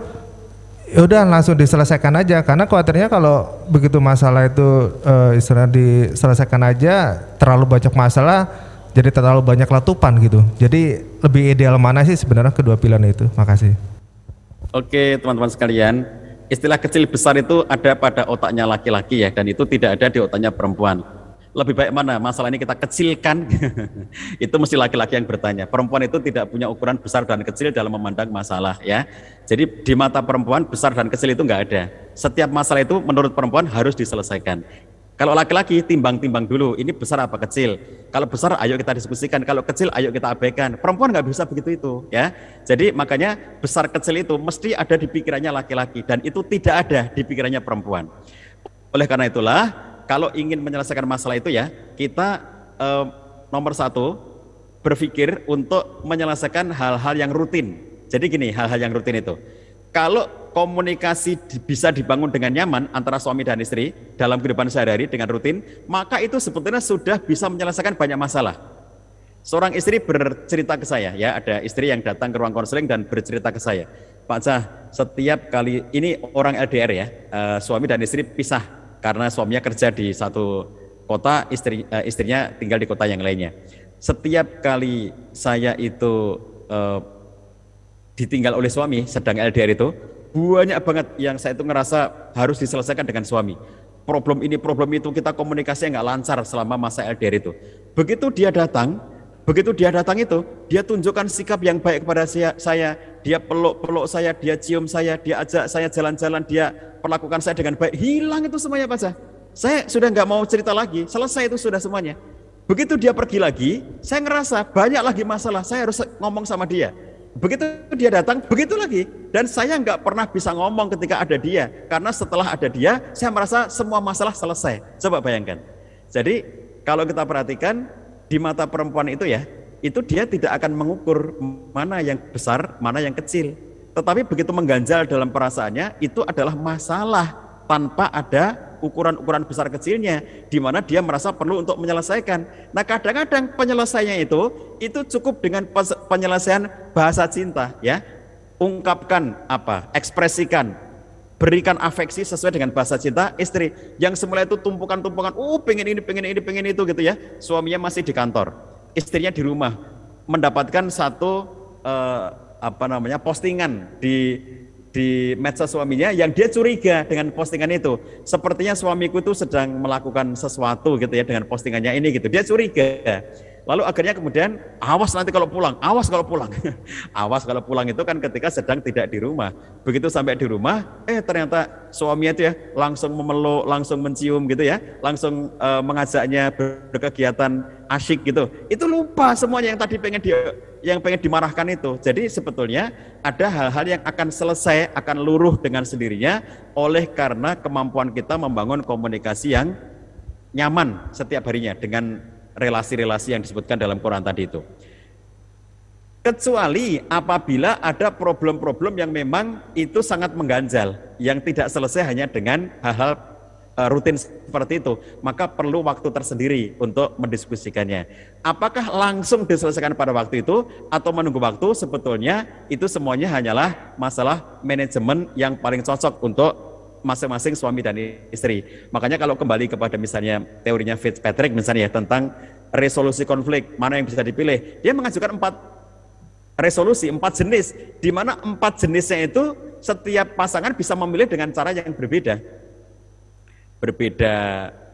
ya udah langsung diselesaikan aja karena khawatirnya kalau begitu masalah itu uh, istilah diselesaikan aja terlalu banyak masalah jadi terlalu banyak letupan gitu. Jadi lebih ideal mana sih sebenarnya kedua pilihan itu? Makasih. Oke, teman-teman sekalian, istilah kecil besar itu ada pada otaknya laki-laki ya, dan itu tidak ada di otaknya perempuan. Lebih baik mana? Masalah ini kita kecilkan, itu mesti laki-laki yang bertanya. Perempuan itu tidak punya ukuran besar dan kecil dalam memandang masalah ya. Jadi di mata perempuan besar dan kecil itu enggak ada. Setiap masalah itu menurut perempuan harus diselesaikan. Kalau laki-laki timbang-timbang dulu, ini besar apa kecil. Kalau besar ayo kita diskusikan, kalau kecil ayo kita abaikan. Perempuan nggak bisa begitu itu, ya. Jadi makanya besar kecil itu mesti ada di pikirannya laki-laki dan itu tidak ada di pikirannya perempuan. Oleh karena itulah, kalau ingin menyelesaikan masalah itu ya, kita eh, nomor satu berpikir untuk menyelesaikan hal-hal yang rutin. Jadi gini, hal-hal yang rutin itu. Kalau komunikasi bisa dibangun dengan nyaman antara suami dan istri dalam kehidupan sehari-hari dengan rutin, maka itu sebetulnya sudah bisa menyelesaikan banyak masalah. Seorang istri bercerita ke saya, ya ada istri yang datang ke ruang konseling dan bercerita ke saya, Pak Cah, setiap kali ini orang LDR ya, uh, suami dan istri pisah karena suaminya kerja di satu kota, istri uh, istrinya tinggal di kota yang lainnya. Setiap kali saya itu uh, ditinggal oleh suami sedang LDR itu, banyak banget yang saya itu ngerasa harus diselesaikan dengan suami. Problem ini, problem itu, kita komunikasi nggak lancar selama masa LDR itu. Begitu dia datang, begitu dia datang itu, dia tunjukkan sikap yang baik kepada saya, dia peluk-peluk saya, dia cium saya, dia ajak saya jalan-jalan, dia perlakukan saya dengan baik. Hilang itu semuanya Pak Saya sudah nggak mau cerita lagi, selesai itu sudah semuanya. Begitu dia pergi lagi, saya ngerasa banyak lagi masalah, saya harus ngomong sama dia. Begitu dia datang, begitu lagi. Dan saya nggak pernah bisa ngomong ketika ada dia. Karena setelah ada dia, saya merasa semua masalah selesai. Coba bayangkan. Jadi kalau kita perhatikan, di mata perempuan itu ya, itu dia tidak akan mengukur mana yang besar, mana yang kecil. Tetapi begitu mengganjal dalam perasaannya, itu adalah masalah tanpa ada ukuran-ukuran besar kecilnya di mana dia merasa perlu untuk menyelesaikan. Nah, kadang-kadang penyelesaiannya itu itu cukup dengan penyelesaian bahasa cinta ya. Ungkapkan apa? Ekspresikan berikan afeksi sesuai dengan bahasa cinta istri yang semula itu tumpukan-tumpukan oh pengen ini pengen ini pengen itu gitu ya suaminya masih di kantor istrinya di rumah mendapatkan satu eh, apa namanya postingan di di medsos suaminya yang dia curiga dengan postingan itu. Sepertinya suamiku itu sedang melakukan sesuatu gitu ya dengan postingannya ini gitu. Dia curiga. Lalu akhirnya kemudian awas nanti kalau pulang, awas kalau pulang. awas kalau pulang itu kan ketika sedang tidak di rumah. Begitu sampai di rumah, eh ternyata suaminya itu ya langsung memeluk, langsung mencium gitu ya, langsung uh, mengajaknya berkegiatan asyik gitu. Itu lupa semuanya yang tadi pengen dia yang pengen dimarahkan itu. Jadi sebetulnya ada hal-hal yang akan selesai, akan luruh dengan sendirinya oleh karena kemampuan kita membangun komunikasi yang nyaman setiap harinya dengan relasi-relasi yang disebutkan dalam Quran tadi itu. Kecuali apabila ada problem-problem yang memang itu sangat mengganjal, yang tidak selesai hanya dengan hal-hal e, rutin seperti itu, maka perlu waktu tersendiri untuk mendiskusikannya. Apakah langsung diselesaikan pada waktu itu atau menunggu waktu? Sebetulnya itu semuanya hanyalah masalah manajemen yang paling cocok untuk masing-masing suami dan istri. Makanya kalau kembali kepada misalnya teorinya Fitzpatrick misalnya ya, tentang resolusi konflik, mana yang bisa dipilih. Dia mengajukan empat resolusi, empat jenis, di mana empat jenisnya itu setiap pasangan bisa memilih dengan cara yang berbeda. Berbeda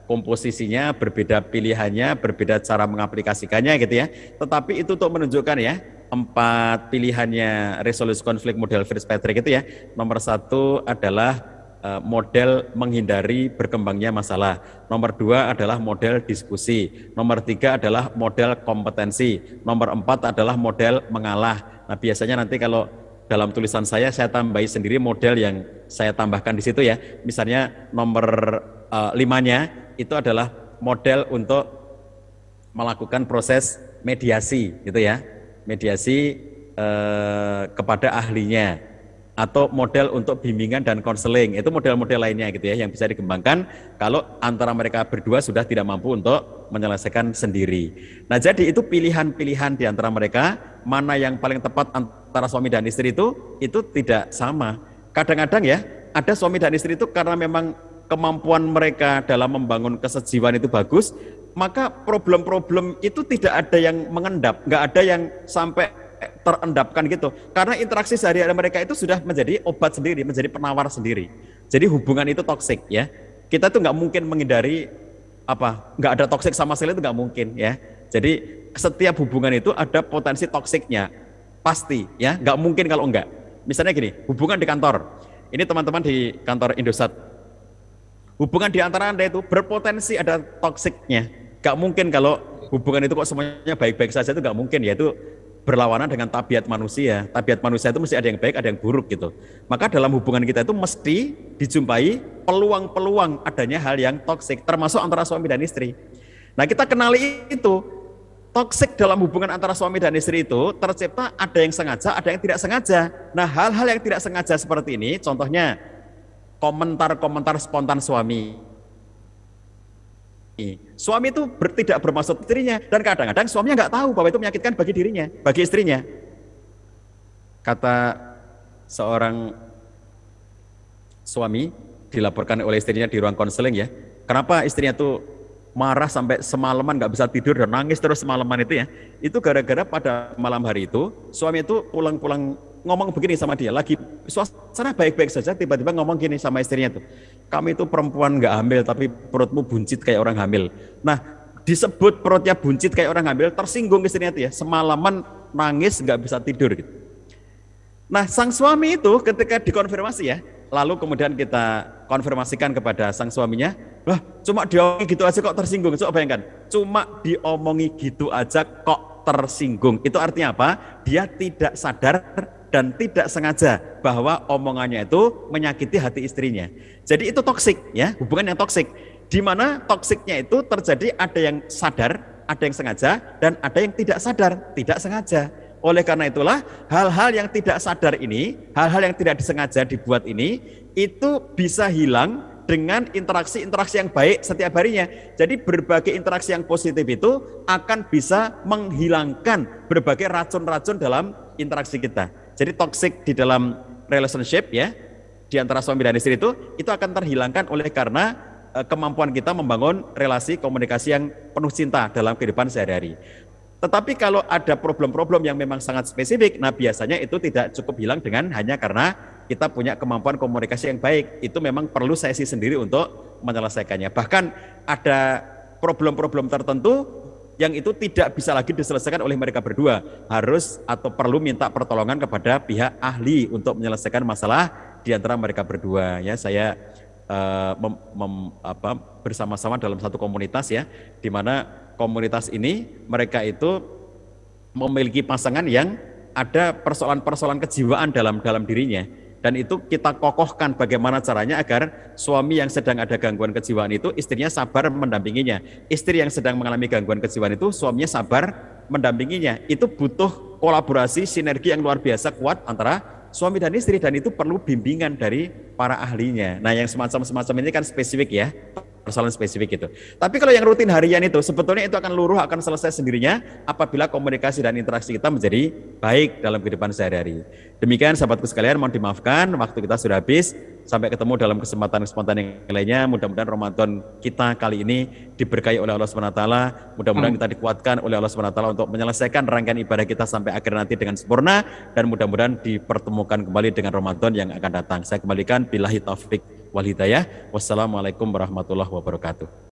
komposisinya, berbeda pilihannya, berbeda cara mengaplikasikannya gitu ya. Tetapi itu untuk menunjukkan ya, empat pilihannya resolusi konflik model Fitzpatrick itu ya. Nomor satu adalah Eh, model menghindari berkembangnya masalah. Nomor dua adalah model diskusi. Nomor tiga adalah model kompetensi. Nomor empat adalah model mengalah. Nah biasanya nanti kalau dalam tulisan saya saya tambahi sendiri model yang saya tambahkan di situ ya. Misalnya nomor uh, limanya itu adalah model untuk melakukan proses mediasi gitu ya. Mediasi uh, kepada ahlinya atau model untuk bimbingan dan konseling itu model-model lainnya gitu ya yang bisa dikembangkan kalau antara mereka berdua sudah tidak mampu untuk menyelesaikan sendiri. Nah jadi itu pilihan-pilihan di antara mereka mana yang paling tepat antara suami dan istri itu itu tidak sama. Kadang-kadang ya ada suami dan istri itu karena memang kemampuan mereka dalam membangun kesejiwaan itu bagus, maka problem-problem itu tidak ada yang mengendap, nggak ada yang sampai terendapkan gitu. Karena interaksi sehari-hari mereka itu sudah menjadi obat sendiri, menjadi penawar sendiri. Jadi hubungan itu toksik ya. Kita tuh nggak mungkin menghindari apa, nggak ada toksik sama sekali itu nggak mungkin ya. Jadi setiap hubungan itu ada potensi toksiknya, pasti ya. Nggak mungkin kalau enggak. Misalnya gini, hubungan di kantor. Ini teman-teman di kantor Indosat. Hubungan di antara anda itu berpotensi ada toksiknya. Gak mungkin kalau hubungan itu kok semuanya baik-baik saja itu gak mungkin ya itu berlawanan dengan tabiat manusia. Tabiat manusia itu mesti ada yang baik, ada yang buruk gitu. Maka dalam hubungan kita itu mesti dijumpai peluang-peluang adanya hal yang toksik, termasuk antara suami dan istri. Nah kita kenali itu, toksik dalam hubungan antara suami dan istri itu tercipta ada yang sengaja, ada yang tidak sengaja. Nah, hal-hal yang tidak sengaja seperti ini, contohnya komentar-komentar spontan suami. Suami itu ber, tidak bermaksud istrinya dan kadang-kadang suaminya nggak tahu bahwa itu menyakitkan bagi dirinya, bagi istrinya. Kata seorang suami dilaporkan oleh istrinya di ruang konseling ya, kenapa istrinya tuh marah sampai semalaman nggak bisa tidur dan nangis terus semalaman itu ya. Itu gara-gara pada malam hari itu suami itu pulang-pulang ngomong begini sama dia. Lagi suasana baik-baik saja tiba-tiba ngomong gini sama istrinya tuh. Kami itu perempuan nggak hamil tapi perutmu buncit kayak orang hamil. Nah disebut perutnya buncit kayak orang hamil tersinggung istrinya tuh ya. Semalaman nangis nggak bisa tidur gitu. Nah sang suami itu ketika dikonfirmasi ya lalu kemudian kita konfirmasikan kepada sang suaminya, lah cuma diomongi gitu aja kok tersinggung. Coba bayangkan, cuma diomongi gitu aja kok tersinggung. Itu artinya apa? Dia tidak sadar dan tidak sengaja bahwa omongannya itu menyakiti hati istrinya. Jadi itu toksik ya, hubungan yang toksik. Di mana toksiknya itu terjadi ada yang sadar, ada yang sengaja, dan ada yang tidak sadar, tidak sengaja. Oleh karena itulah hal-hal yang tidak sadar ini, hal-hal yang tidak disengaja dibuat ini, itu bisa hilang dengan interaksi-interaksi yang baik setiap harinya. Jadi berbagai interaksi yang positif itu akan bisa menghilangkan berbagai racun-racun dalam interaksi kita. Jadi toxic di dalam relationship ya, di antara suami dan istri itu, itu akan terhilangkan oleh karena eh, kemampuan kita membangun relasi komunikasi yang penuh cinta dalam kehidupan sehari-hari. Tetapi kalau ada problem-problem yang memang sangat spesifik, nah biasanya itu tidak cukup hilang dengan hanya karena kita punya kemampuan komunikasi yang baik. Itu memang perlu sesi sendiri untuk menyelesaikannya. Bahkan ada problem-problem tertentu yang itu tidak bisa lagi diselesaikan oleh mereka berdua. Harus atau perlu minta pertolongan kepada pihak ahli untuk menyelesaikan masalah di antara mereka berdua. Ya, saya uh, bersama-sama dalam satu komunitas ya, di mana komunitas ini mereka itu memiliki pasangan yang ada persoalan-persoalan kejiwaan dalam dalam dirinya. Dan itu kita kokohkan bagaimana caranya agar suami yang sedang ada gangguan kejiwaan itu istrinya sabar mendampinginya. Istri yang sedang mengalami gangguan kejiwaan itu suaminya sabar mendampinginya. Itu butuh kolaborasi sinergi yang luar biasa kuat antara suami dan istri dan itu perlu bimbingan dari para ahlinya. Nah yang semacam-semacam ini kan spesifik ya persoalan spesifik itu. Tapi kalau yang rutin harian itu sebetulnya itu akan luruh akan selesai sendirinya apabila komunikasi dan interaksi kita menjadi baik dalam kehidupan sehari-hari. Demikian sahabatku sekalian mohon dimaafkan waktu kita sudah habis. Sampai ketemu dalam kesempatan-kesempatan yang lainnya. Mudah-mudahan Ramadan kita kali ini diberkahi oleh Allah SWT. Mudah-mudahan kita dikuatkan oleh Allah SWT untuk menyelesaikan rangkaian ibadah kita sampai akhir nanti dengan sempurna dan mudah-mudahan dipertemukan kembali dengan Ramadan yang akan datang. Saya kembalikan billahi taufik wal hidayah. Wassalamualaikum warahmatullahi wabarakatuh.